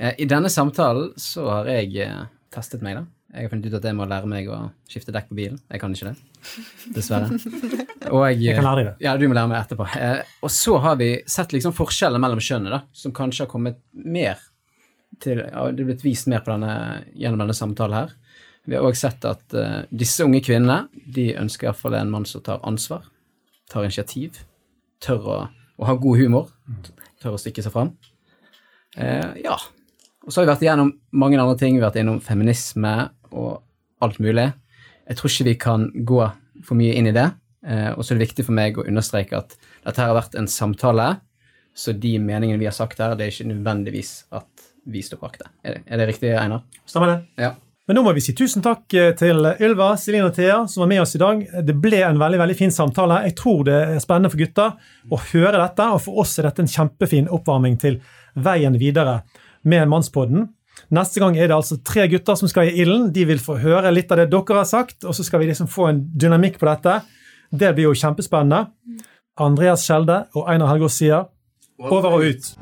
Eh, I denne samtalen så har jeg eh, testet meg, da. Jeg har funnet ut at jeg må lære meg å skifte dekk på bilen. Jeg kan ikke det, dessverre. [laughs] Og jeg, Jeg kan lære deg det. Ja, du må lære meg etterpå. Eh, og så har vi sett liksom forskjeller mellom kjønnene, da, som kanskje har kommet mer til ja, Det er blitt vist mer på denne, gjennom denne samtalen her. Vi har òg sett at uh, disse unge kvinnene de ønsker iallfall en mann som tar ansvar, tar initiativ, tør å, å ha god humor, tør å stikke seg fram. Eh, ja. Og så har vi vært igjennom mange andre ting. Vi har vært innom feminisme og alt mulig. Jeg tror ikke vi kan gå for mye inn i det. Eh, og så er det viktig for meg å understreke at dette her har vært en samtale, så de meningene vi har sagt her, det er ikke nødvendigvis at vi står bak det. Er det, er det riktig, Einar? Stemmer det? Ja. Men nå må vi si tusen takk eh, til Ylva, Celine og Thea som var med oss i dag. Det ble en veldig veldig fin samtale. Jeg tror det er spennende for gutta å høre dette, og for oss er dette en kjempefin oppvarming til veien videre med Mannspodden. Neste gang er det altså tre gutter som skal i ilden. De vil få høre litt av det dere har sagt, og så skal vi liksom få en dynamikk på dette. Det blir jo kjempespennende. Andreas Skjelde og Einar Helgaas sier over og ut.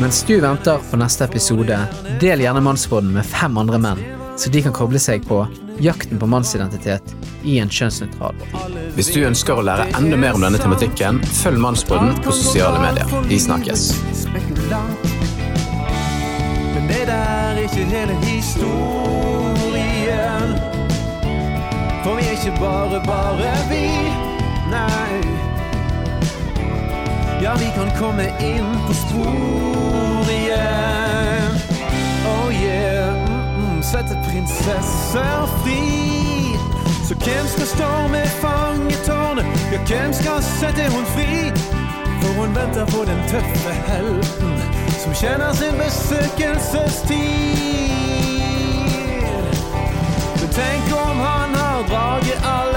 Mens du venter på neste episode, del gjerne Mannsbåten med fem andre menn, så de kan koble seg på jakten på mannsidentitet i en kjønnsnøytral. Hvis du ønsker å lære enda mer om denne tematikken, følg Mannsbåten på sosiale medier. Vi snakkes. Men det er ikke hele historien. For vi er ikke bare bare vi, nei. Ja, vi kan komme inn på sporet igjen. Oh yeah, mm -mm, sette prinsesser fri. Så hvem skal storme fangetårnet? Ja, hvem skal sette hun fri? For hun venter på den tøffe helten som kjenner sin besøkelsestid. Men tenk om han har draget drageallergi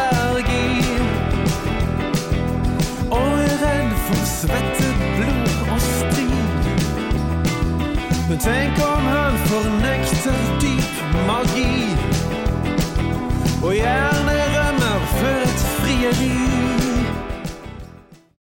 for svette, blod og strid. Men tenk om han fornekter dyp magi og gjerne rømmer før et frieri.